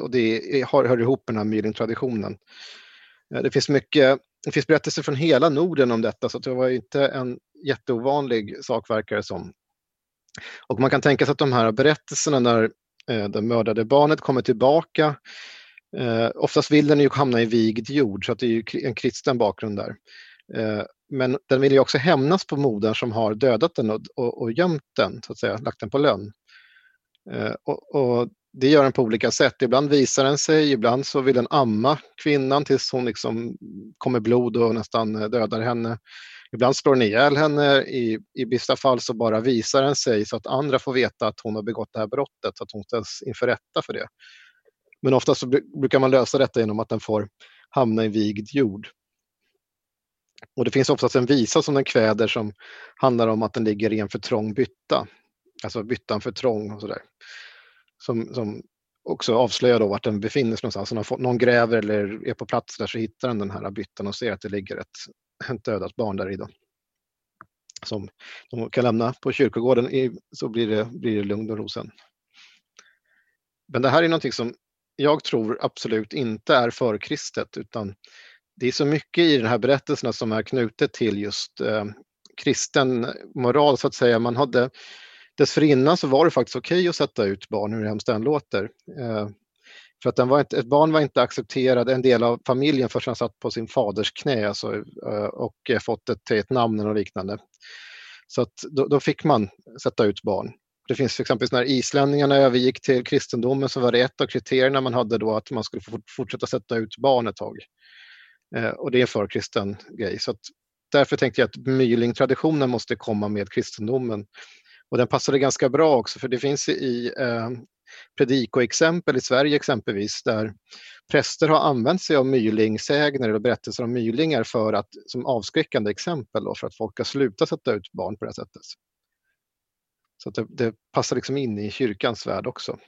och det har, hör ihop med den här mylingtraditionen. Eh, det finns mycket det finns berättelser från hela Norden om detta så det var inte en jätteovanlig sak verkar det som. Och man kan tänka sig att de här berättelserna när eh, det mördade barnet kommer tillbaka eh, oftast vill den ju hamna i vigd jord så att det är ju en kristen bakgrund där. Eh, men den vill ju också hämnas på modern som har dödat den och, och, och gömt den, så att säga, lagt den på lön. Eh, och, och, det gör den på olika sätt. Ibland visar den sig, ibland så vill den amma kvinnan tills hon liksom kommer blod och nästan eh, dödar henne. Ibland slår den ihjäl henne, i, i vissa fall så bara visar den sig så att andra får veta att hon har begått det här brottet, så att hon ställs inför rätta för det. Men oftast så brukar man lösa detta genom att den får hamna i vigd jord. Och det finns oftast en visa som den kväder som handlar om att den ligger i en för trång bytta. Alltså byttan för trång och sådär som, som också avslöjar då vart den befinner sig någonstans. Så någon, någon gräver eller är på plats där så hittar den den här byttan och ser att det ligger ett, ett dödat barn där i. Då. Som de kan lämna på kyrkogården i, så blir det, blir det lugn och ro sen. Men det här är någonting som jag tror absolut inte är förkristet utan det är så mycket i den här berättelserna som är knutet till just eh, kristen moral så att säga. Man hade dessförinnan så var det faktiskt okej okay att sätta ut barn, hur hemskt det än låter. Eh, för att den var inte, ett barn var inte accepterad, en del av familjen förrän han satt på sin faders knä alltså, eh, och eh, fått ett, ett namn och liknande. Så att då, då, fick man sätta ut barn. Det finns exempelvis när islänningarna övergick till kristendomen så var det ett av kriterierna man hade då att man skulle fortsätta sätta ut barn ett tag. Och det är en förkristen grej. Så att därför tänkte jag att mylingtraditionen måste komma med kristendomen. Och den passade ganska bra också för det finns i eh, predikoexempel i Sverige exempelvis där präster har använt sig av mylingsägner eller berättelser om mylingar för att, som avskräckande exempel då, för att folk ska sluta sätta ut barn på det här sättet. Så det, det, passar liksom in i kyrkans värld också.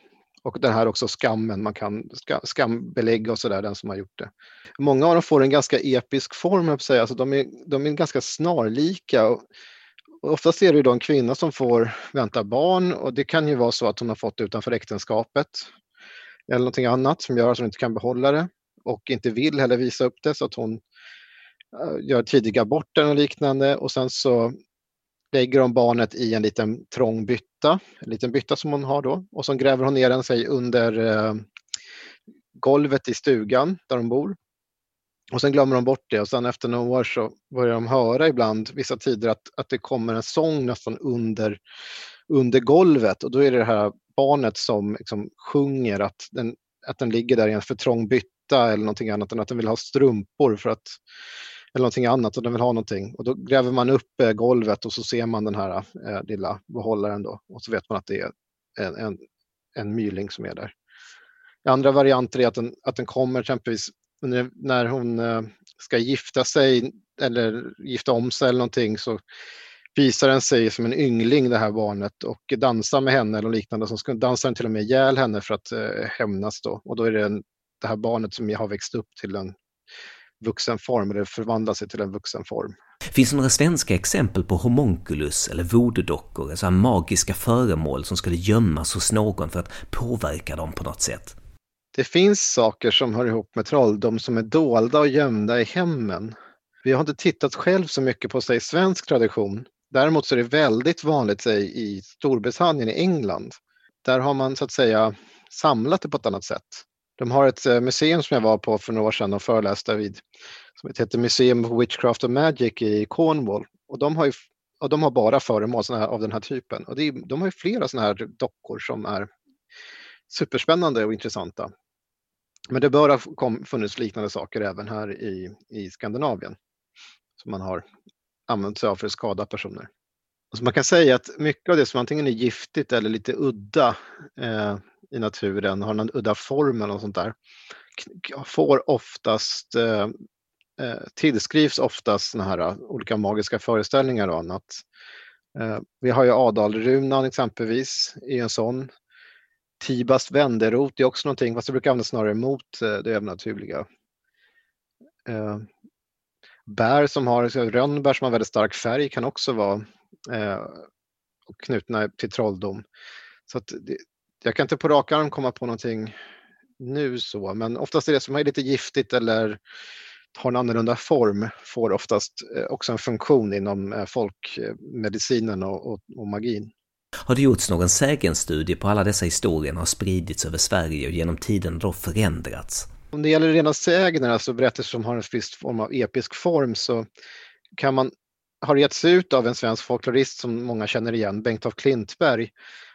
Och den här också skammen, man kan skambelägga och sådär, den som har gjort det. Många av dem får en ganska episk form, jag säga. Alltså de, är, de är ganska snarlika. Oftast är det då en kvinna som får vänta barn och det kan ju vara så att hon har fått det utanför äktenskapet eller någonting annat som gör att hon inte kan behålla det och inte vill heller visa upp det så att hon eh, gör tidiga aborter och liknande och sen så lägger hon barnet i en liten trång bytta, en liten bytta som hon har då och så gräver hon ner den sig under eh, golvet i stugan där de bor. Och sen glömmer de bort det och sen efter några år så börjar de höra ibland vissa tider att, att det kommer en sång nästan under, under golvet och då är det det här barnet som liksom sjunger att den, att den ligger där i en för trång bytta eller någonting annat än att den vill ha strumpor för att eller någonting annat och den vill ha någonting. Och då gräver man upp eh, golvet och så ser man den här eh, lilla behållaren då och så vet man att det är en, en, en myling som är där. Andra varianter är att den, att den kommer exempelvis när hon eh, ska gifta sig eller gifta om sig eller någonting så visar den sig som en yngling det här barnet och dansar med henne eller liknande. Så dansar den till och med ihjäl henne för att eh, hämnas då och då är det en, det här barnet som har växt upp till en vuxen form eller förvandlar sig till en vuxen form. Finns det några svenska exempel på homunculus eller voodoo-dockor, alltså magiska föremål som skulle gömmas hos någon för att påverka dem på något sätt? Det finns saker som hör ihop med trolldom som är dolda och gömda i hemmen. Vi har inte tittat själv så mycket på sig svensk tradition. Däremot så är det väldigt vanligt sig, i Storbritannien, i England. Där har man så att säga samlat det på ett annat sätt. De har ett eh, museum som jag var på för några år sedan och föreläste vid som heter Museum of Witchcraft and Magic i Cornwall. Och de har, ju, och de har bara föremål här, av den här typen. Och är, de har ju flera sådana här dockor som är superspännande och intressanta. Men det bör ha funnits liknande saker även här i, i Skandinavien som man har använt sig av för att skada personer. Så man kan säga att mycket av det som antingen är giftigt eller lite udda eh, i naturen, har någon udda form eller något sånt där, får oftast eh, eh, tillskrivs oftast såna här eh, olika magiska föreställningar och annat. Eh, vi har ju Adalrunan exempelvis i en sån. Tibast vänderot är också någonting, fast det brukar användas snarare mot eh, det övernaturliga. Eh, bär som har, rönnbär som har väldigt stark färg kan också vara eh, knutna till trolldom. Så att det, jag kan inte på rak arm komma på någonting nu så, men oftast är det som är lite giftigt eller har en annorlunda form får oftast eh, också en funktion inom eh, folkmedicinen och, och, och magin. Har det gjorts någon sägenstudie på alla dessa historier har spridits över Sverige och genom tiden då förändrats? Om det gäller rena sägner, alltså berättelser som har en viss form av episk form, så kan man, har det getts ut av en svensk folklorist som många känner igen, Bengt af Klintberg,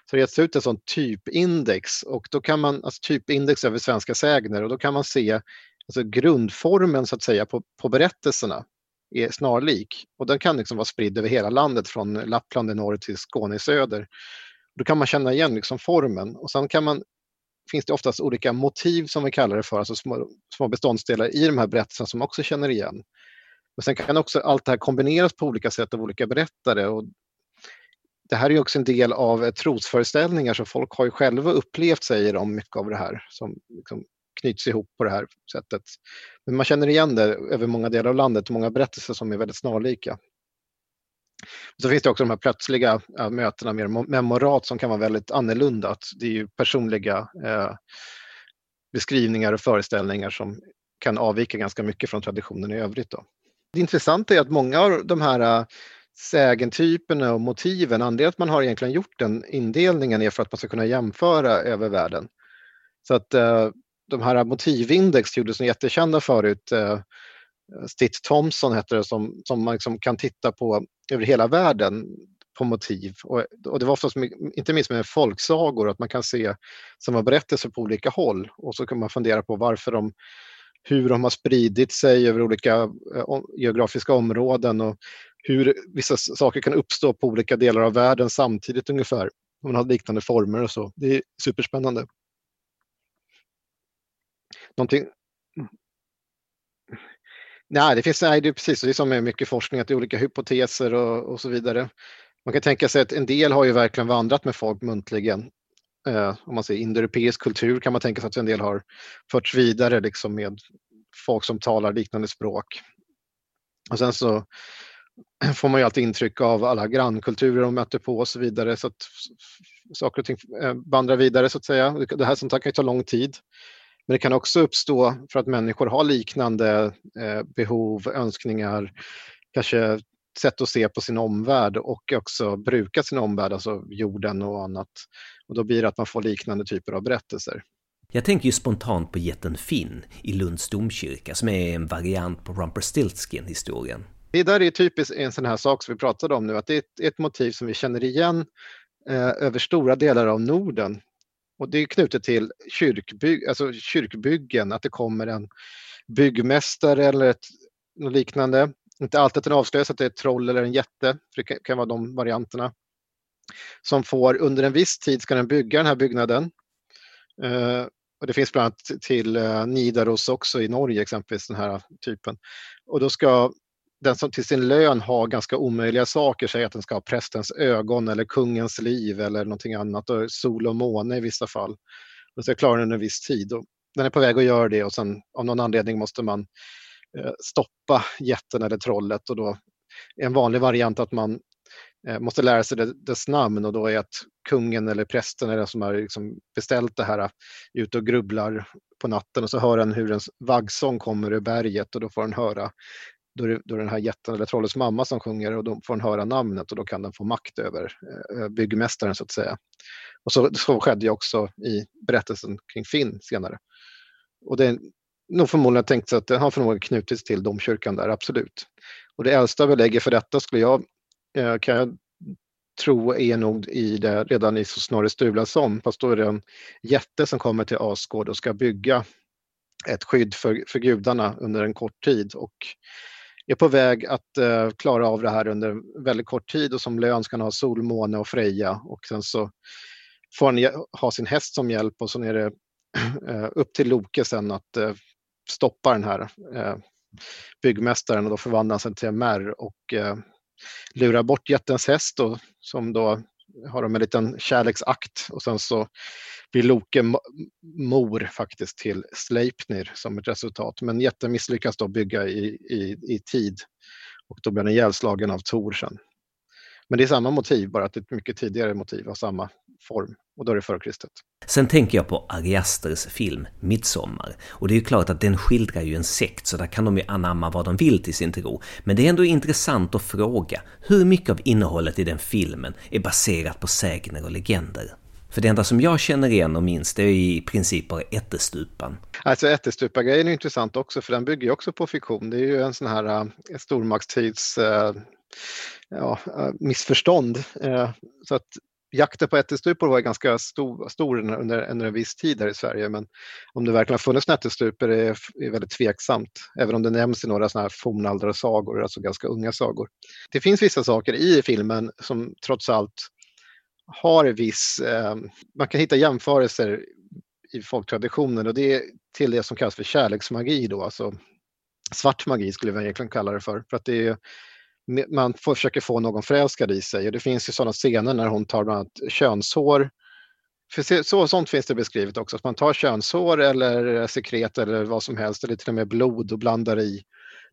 så har det getts ut ett sån typindex och då kan man, alltså typindex över svenska sägner och då kan man se alltså grundformen så att säga på, på berättelserna är snarlik och den kan liksom vara spridd över hela landet från Lappland i norr till Skåne i söder. Då kan man känna igen liksom formen och sen kan man, finns det oftast olika motiv som vi kallar det för, alltså små, små beståndsdelar i de här berättelserna som man också känner igen. Men sen kan också allt det här kombineras på olika sätt av olika berättare och det här är också en del av trosföreställningar så folk har ju själva upplevt, säger de, mycket av det här som liksom knyts ihop på det här sättet. Men man känner igen det över många delar av landet, många berättelser som är väldigt snarlika. Så finns det också de här plötsliga äh, mötena med memorat som kan vara väldigt annorlunda. Det är ju personliga äh, beskrivningar och föreställningar som kan avvika ganska mycket från traditionen i övrigt. Då. Det intressanta är att många av de här eh, sägentyperna och motiven, anledningen att man har egentligen gjort den indelningen är för att man ska kunna jämföra över världen. Så att eh, de här motivindex gjordes jättekända förut. Eh, Stitt Thompson hette det som, som man liksom kan titta på över hela världen på motiv. Och, och det var oftast inte minst med folksagor att man kan se samma berättelser på olika håll och så kan man fundera på varför de hur de har spridit sig över olika eh, geografiska områden och hur vissa saker kan uppstå på olika delar av världen samtidigt ungefär. Om man har liknande former och så. Det är superspännande. Någonting... Nej, det finns nej, det är precis det är som med mycket forskning, att det är olika hypoteser och, och så vidare. Man kan tänka sig att en del har ju verkligen vandrat med folk muntligen. Eh, om man säger indoeuropeisk kultur kan man tänka sig att en del har förts vidare liksom med folk som talar liknande språk. Och sen så får man ju alltid intryck av alla grannkulturer de möter på och så vidare så att saker och ting eh, vandrar vidare så att säga. Det här som här kan ju ta lång tid. Men det kan också uppstå för att människor har liknande eh, behov, önskningar, kanske sätt att se på sin omvärld och också bruka sin omvärld, alltså jorden och annat. Och då blir det att man får liknande typer av berättelser. Jag tänker ju spontant på jätten Finn i Lunds domkyrka som är en variant på Rumpelstiltskin-historien. Det där är typiskt en sån här sak som vi pratade om nu, att det är ett, ett motiv som vi känner igen eh, över stora delar av Norden. Och det är knutet till kyrkby, alltså kyrkbyggen, att det kommer en byggmästare eller ett, något liknande. Inte alltid att den avslöjas att det är ett troll eller en jätte, för det kan, vara de varianterna. Som får, under en viss tid ska den bygga den här byggnaden. Uh, och det finns bland annat till uh, Nidaros också i Norge exempelvis, den här typen. Och då ska den som till sin lön har ganska omöjliga saker, säg att den ska ha prästens ögon eller kungens liv eller någonting annat, och sol och måne i vissa fall. Den ska klara den en viss tid. Och den är på väg att göra det och sen av någon anledning måste man eh, stoppa jätten eller trollet och då är en vanlig variant att man eh, måste lära sig dess namn och då är att kungen eller prästen eller som har liksom beställt det här eh, ute och grubblar på natten och så hör han hur en vaggsång kommer ur berget och då får han höra då är, det, då är den här jätten eller trollets mamma som sjunger och då får den höra namnet och då kan den få makt över eh, eh byggmästaren så att säga. Och så, så skedde ju också i berättelsen kring Finn senare. Och det är nog förmodligen tänkt sig att den har förmodligen knutits till domkyrkan där, absolut. Och det äldsta belägget för detta skulle jag, eh, kan jag tro är nog i det, redan i Snorre Sturlason, fast då är det en jätte som kommer till Asgård och ska bygga ett skydd för, för gudarna under en kort tid och är på väg att eh, klara av det här under väldigt kort tid och som lön ska han ha Sol, Måne och Freja. Och sen så får han ha sin häst som hjälp och sen är det eh, upp till Loke sen att eh, stoppa den här eh, byggmästaren och då förvandlar han sig till en märr och eh, lurar bort jättens häst då, som då har de en liten kärleksakt och sen så blir Loke mor faktiskt till Sleipnir som ett resultat. Men jätten misslyckas då bygga i, i, i tid och då blir den ihjälslagen av Tor sen. Men det är samma motiv, bara att det är ett mycket tidigare motiv av samma form. Och då är det före Kristet. Sen tänker jag på Ari Asters film Midsommar. Och det är ju klart att den skildrar ju en sekt, så där kan de ju anamma vad de vill till sin tro. Men det är ändå intressant att fråga, hur mycket av innehållet i den filmen är baserat på sägner och legender? För det enda som jag känner igen och minns det är i princip bara ättestupan. Alltså ättestupa-grejen är intressant också för den bygger ju också på fiktion. Det är ju en sån här uh, stormaktstids uh, ja, uh, missförstånd. Så att jakten på ättestupor var ganska stor, stor under, under en viss tid här i Sverige men om det verkligen har funnits ättestupor är, är väldigt tveksamt. Även om det nämns i några sådana här fornaldrasagor, alltså ganska unga sagor. Det finns vissa saker i filmen som trots allt har viss, eh, man kan hitta jämförelser i folktraditionen och det är till det som kallas för kärleksmagi då, alltså svart magi skulle vi egentligen kalla det för. för att det är, man försöker få någon förälskad i sig och det finns ju sådana scener när hon tar bland annat könshår. För så, sånt finns det beskrivet också, att man tar könshår eller sekret eller vad som helst eller till och med blod och blandar i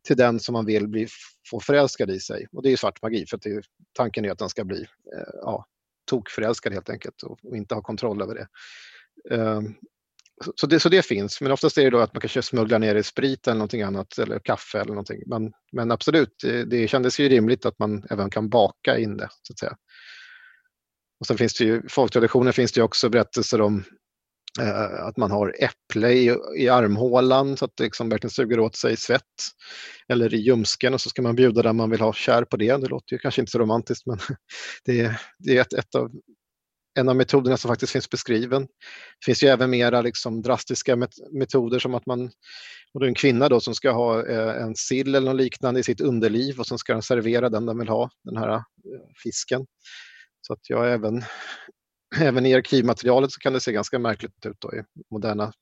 till den som man vill bli, få förälskad i sig. Och det är svart magi för att det, tanken är att den ska bli eh, ja, tokförälskad helt enkelt och, och inte ha kontroll över det. Um, så det, så det finns, men oftast är det då att man kanske smugglar ner i sprit eller någonting annat eller kaffe eller någonting. Men, men absolut, det, det kändes ju rimligt att man även kan baka in det så att säga. Och sen finns det ju, i folktraditionen finns det också berättelser om Eh, att man har äpple i, i armhålan så att det liksom verkligen suger åt sig svett. Eller i ljumsken och så ska man bjuda den man vill ha kär på det. Det låter ju kanske inte så romantiskt men det, är, det är ett, ett av, en av metoderna som faktiskt finns beskriven. Det finns ju även mera liksom drastiska metoder som att man, och det är en kvinna då som ska ha eh, en sill eller något liknande i sitt underliv och sen ska den servera den den vill ha, den här eh, fisken. Så att jag även även i arkivmaterialet så kan det se ganska märkligt ut då i moderna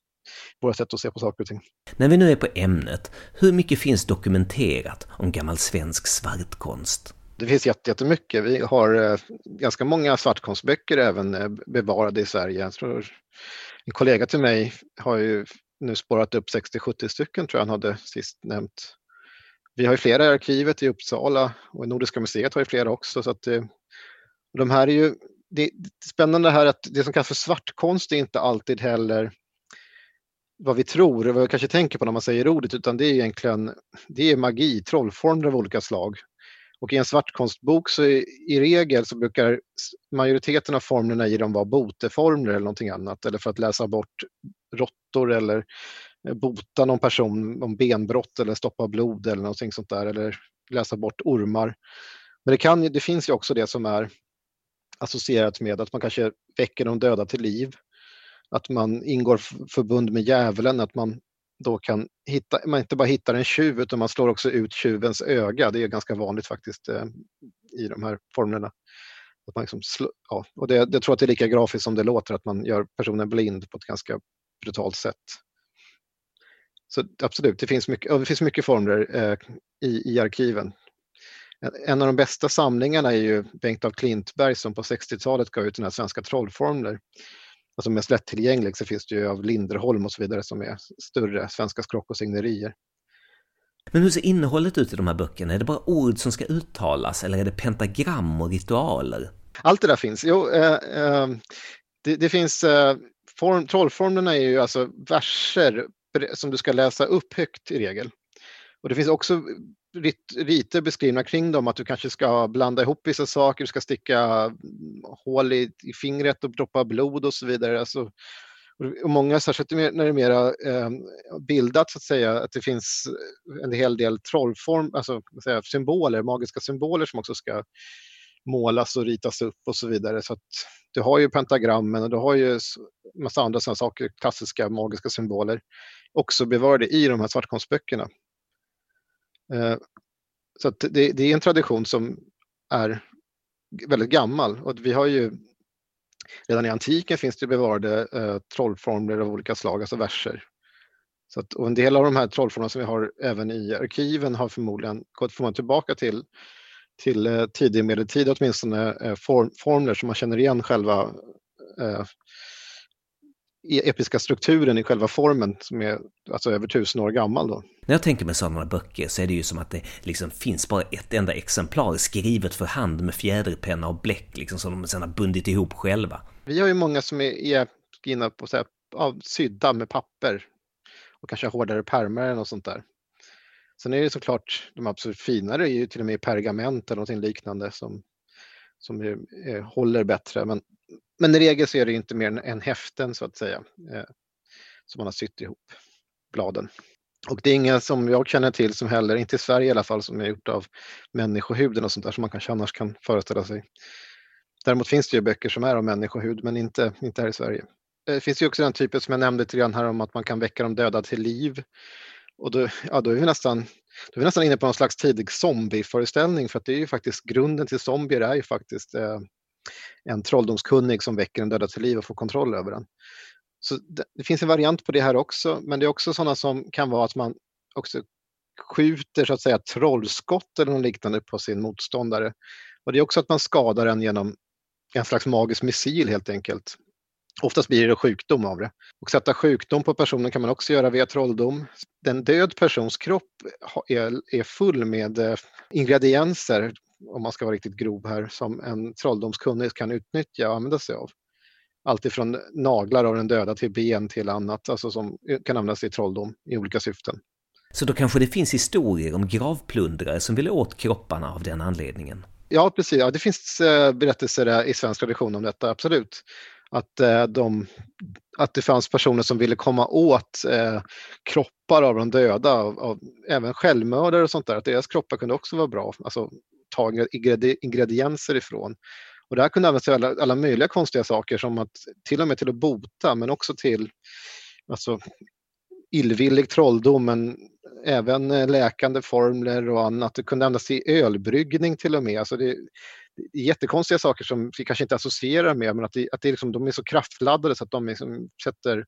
våra sätt att se på saker och ting. När vi nu är på ämnet, hur mycket finns dokumenterat om gammal svensk svartkonst? Det finns jättemycket. Vi har eh, ganska många svartkonstböcker även eh, bevarade i Sverige. Jag tror en kollega till mig har ju nu spårat upp 60-70 stycken tror jag han hade sist nämnt. Vi har ju flera i arkivet i Uppsala och Nordiska museet har ju flera också. Så att, eh, de här är ju det, är spännande här att det som kallas för svartkonst är inte alltid heller vad vi tror och vad vi kanske tänker på när man säger ordet, utan det är egentligen det är magi, trollformler av olika slag. Och i en svartkonstbok så i, i regel så brukar majoriteten av formlerna i dem vara boteformler eller någonting annat eller för att läsa bort råttor eller eh, bota någon person om benbrott eller stoppa blod eller någonting sånt där eller läsa bort ormar. Men det, kan, det finns ju också det som är associerat med att man kanske väcker de döda till liv. Att man ingår förbund med djävulen, att man då kan hitta, man inte bara hittar en tjuv utan man slår också ut tjuvens öga. Det är ganska vanligt faktiskt eh, i de här formlerna. Att man liksom slå, ja, och det, jag tror att det är lika grafiskt som det låter, att man gör personen blind på ett ganska brutalt sätt. Så absolut, det finns mycket, det finns mycket formler eh, i, i arkiven. En av de bästa samlingarna är ju Bengt av Klintberg som på 60-talet gav ut den här Svenska trollformler. Alltså mest lättillgänglig så finns det ju av Linderholm och så vidare som är större svenska skrock och signerier. Men hur ser innehållet ut i de här böckerna? Är det bara ord som ska uttalas eller är det pentagram och ritualer? Allt det där finns. Jo, eh, eh, det, det, finns eh, form, trollformlerna är ju alltså verser som du ska läsa upp högt i regel. Och det finns också rit, riter beskrivna kring dem, att du kanske ska blanda ihop vissa saker, du ska sticka mm, hål i, i fingret och droppa blod och så vidare. Alltså, och många, särskilt när det är mera eh, bildat så att säga, att det finns en hel del trollform, alltså säga, symboler, magiska symboler som också ska målas och ritas upp och så vidare. Så att du har ju pentagrammen och du har ju massa andra sådana saker, klassiska magiska symboler, också bevarade i de här svartkonstböckerna. Eh, så det, det, är en tradition som är väldigt gammal och vi har ju redan i antiken finns det bevarade eh, trollformler av olika slag, alltså verser. Så att, och en del av de här trollformlerna som vi har även i arkiven har förmodligen gått man tillbaka till, till eh, tidig medeltid åtminstone, eh, form, formler som man känner igen själva eh, episka strukturen i själva formen som är alltså över tusen år gammal. Då. När jag tänker med sådana böcker så är det ju som att det liksom finns bara ett enda exemplar skrivet för hand med fjäderpenna och bläck liksom som de sedan har bundit ihop själva. Vi har ju många som är, är skrivna på så här, ja, sydda med papper och kanske hårdare pärmar och sånt där. Sen är det såklart, de absolut finare är ju till och med pergament eller något liknande som, som är, är, håller bättre. Men men i regel så är det inte mer än häften så att säga eh, som man har sytt ihop bladen. Och det är inga som jag känner till som heller, inte i Sverige i alla fall, som är gjort av människohuden och sånt där som man kanske annars kan föreställa sig. Däremot finns det ju böcker som är av människohud, men inte, inte här i Sverige. Det finns ju också den typen som jag nämnde lite grann här om att man kan väcka de döda till liv. Och då, ja, då, är vi nästan, då är vi nästan inne på någon slags tidig zombieföreställning för att det är ju faktiskt grunden till zombier är ju faktiskt eh, en trolldomskunnig som väcker en döda till liv och får kontroll över den. Så det, det, finns en variant på det här också, men det är också sådana som kan vara att man också skjuter så att säga trollskott eller något liknande på sin motståndare. Och det är också att man skadar den genom en slags magisk missil helt enkelt. Oftast blir det sjukdom av det. Och sätta sjukdom på personen kan man också göra via trolldom. Den död persons kropp är, full med eh, ingredienser om man ska vara riktigt grov här, som en trolldomskunnig kan utnyttja och använda sig av. Allt ifrån naglar av den döda till ben till annat, alltså som kan användas i trolldom i olika syften. Så då kanske det finns historier om gravplundrare som ville åt kropparna av den anledningen? Ja, precis. Ja, det finns eh, berättelser i svensk tradition om detta, absolut. Att, eh, de, att det fanns personer som ville komma åt eh, kroppar av de döda, av, av, även självmördare och sånt där, att deras kroppar kunde också vara bra. Alltså ta ingredienser ifrån. Och det här kunde användas till alla, alla möjliga konstiga saker som att till och med till att bota men också till alltså, illvillig trolldom men även eh, läkande formler och annat. Det kunde användas till ölbryggning till och med. Alltså det, det är jättekonstiga saker som vi kanske inte associerar med men att, det, att det liksom, de är så kraftladdade så att de liksom sätter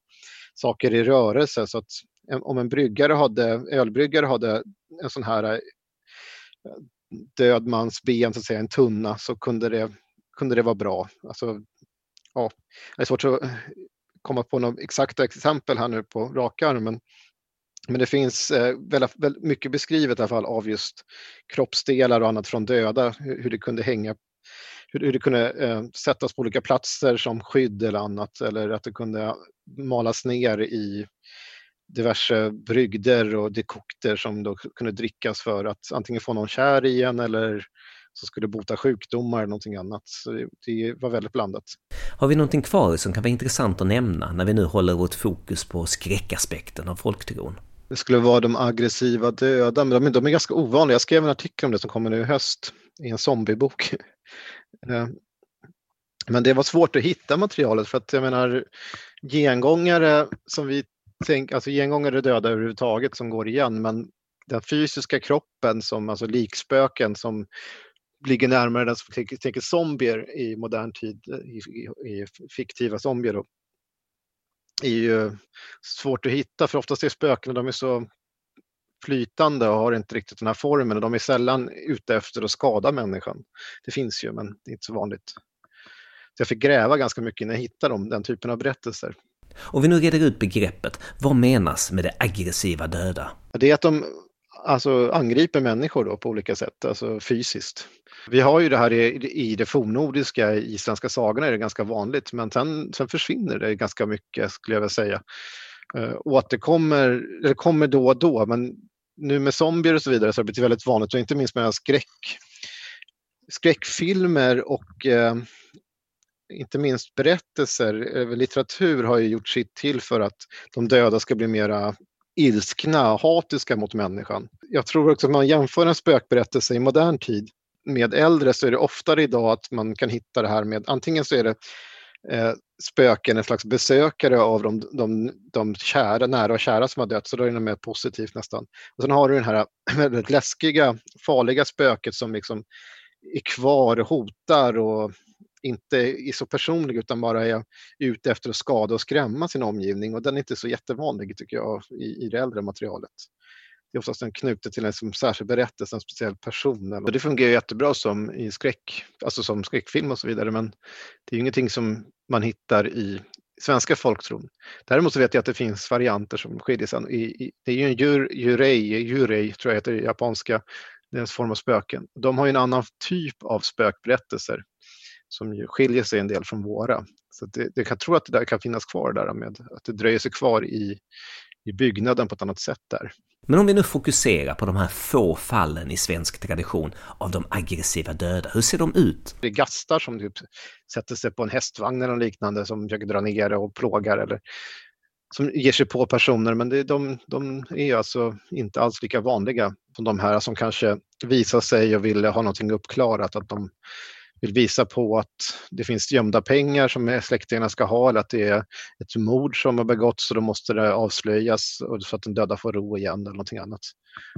saker i rörelse. Så att eh, om en bryggare hade, ölbryggare hade en sån här eh, död mans ben, så att säga, en tunna, så kunde det, kunde det vara bra. Alltså, ja, det är svårt att eh, komma på några exakta exempel här nu på rak arm, men, men det finns eh, väldigt, väldigt, mycket beskrivet i alla fall av just kroppsdelar och annat från döda, hur, hur det kunde hänga hur, hur det kunde eh, sättas på olika platser som skydd eller annat eller att det kunde malas ner i diverse brygder och dekokter som då kunde drickas för att antingen få någon kär i en eller som skulle bota sjukdomar eller någonting annat. Så det var väldigt blandat. Har vi någonting kvar som kan vara intressant att nämna när vi nu håller vårt fokus på skräckaspekten av folktron? Det skulle vara de aggressiva döda, men de, de är ganska ovanliga. Jag skrev en artikel om det som kommer nu i höst i en zombiebok. Eh, men det var svårt att hitta materialet för att jag menar gengångare som vi tänk, alltså gengångare är döda överhuvudtaget som går igen, men den fysiska kroppen som alltså likspöken som ligger närmare den som tänker, tänker zombier i modern tid, i, i, i fiktiva zombier då, är ju svårt att hitta för oftast är spöken de är så flytande och har inte riktigt den här formen och de är sällan ute efter att skada människan. Det finns ju men det är inte så vanligt. Så jag fick gräva ganska mycket innan jag hittade dem, den typen av berättelser. Om vi nu reder ut begreppet, vad menas med det aggressiva döda? Det är att de alltså, angriper människor då på olika sätt, alltså fysiskt. Vi har ju det här i, i det fornnordiska, i svenska sagorna är det ganska vanligt, men sen, sen försvinner det ganska mycket skulle jag vilja säga. Eh, uh, återkommer, eller kommer då och då, men nu med zombier och så vidare så har det blivit väldigt vanligt och inte minst med skräck, skräckfilmer och uh, inte minst berättelser, eh, litteratur har ju gjort sitt till för att de döda ska bli mera ilskna, hatiska mot människan. Jag tror också att man jämför en spökberättelse i modern tid med äldre så är det oftare idag att man kan hitta det här med antingen så är det eh, spöken, en slags besökare av de, de, de kära, nära och kära som har dött, så då är det mer positivt nästan. Och sen har du det här väldigt läskiga, farliga spöket som liksom är kvar och hotar och inte är så personlig utan bara är ute efter att skada och skrämma sin omgivning och den är inte så jättevanlig tycker jag i, i det äldre materialet. Det är oftast en knutet till en som särskild berättelse, en speciell person. Och det fungerar jättebra som i skräck, alltså som skräckfilm och så vidare men det är ingenting som man hittar i svenska folktron. Däremot så vet jag att det finns varianter som skiljer sig. I, i, det är ju en jur, jurei, jurei tror jag heter i japanska, deras form av spöken. De har ju en annan typ av spökberättelser som ju skiljer sig en del från våra. Så det, det kan tro att det där kan finnas kvar där med att det dröjer sig kvar i, i byggnaden på ett annat sätt där. Men om vi nu fokuserar på de här få fallen i svensk tradition av de aggressiva döda, hur ser de ut? Det är gastar som typ sätter sig på en hästvagn eller liknande som försöker dra ner och plågar eller som ger sig på personer, men det, de, de är alltså inte alls lika vanliga som de här som kanske visar sig och vill ha någonting uppklarat, att de vill visa på att det finns gömda pengar som släktingarna ska ha eller att det är ett mord som har begåtts och då måste det avslöjas så att den döda får ro igen eller någonting annat.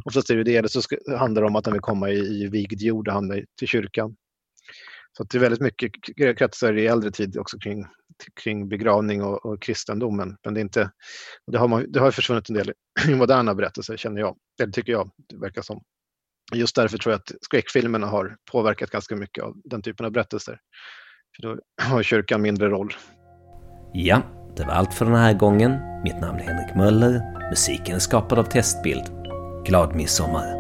Oftast är det det, eller så handlar det om att de vill komma i, i vigd jord och hamna till kyrkan. Så det är väldigt mycket kretsar i äldre tid också kring, kring begravning och, och kristendomen. Men det, är inte, det, har man, det har försvunnit en del i moderna berättelser känner jag, eller tycker jag, det verkar som. Just därför tror jag att skräckfilmerna har påverkat ganska mycket av den typen av berättelser. För då har kyrkan mindre roll. Ja, det var allt för den här gången. Mitt namn är Henrik Möller. Musiken är skapad av Testbild. Glad midsommar!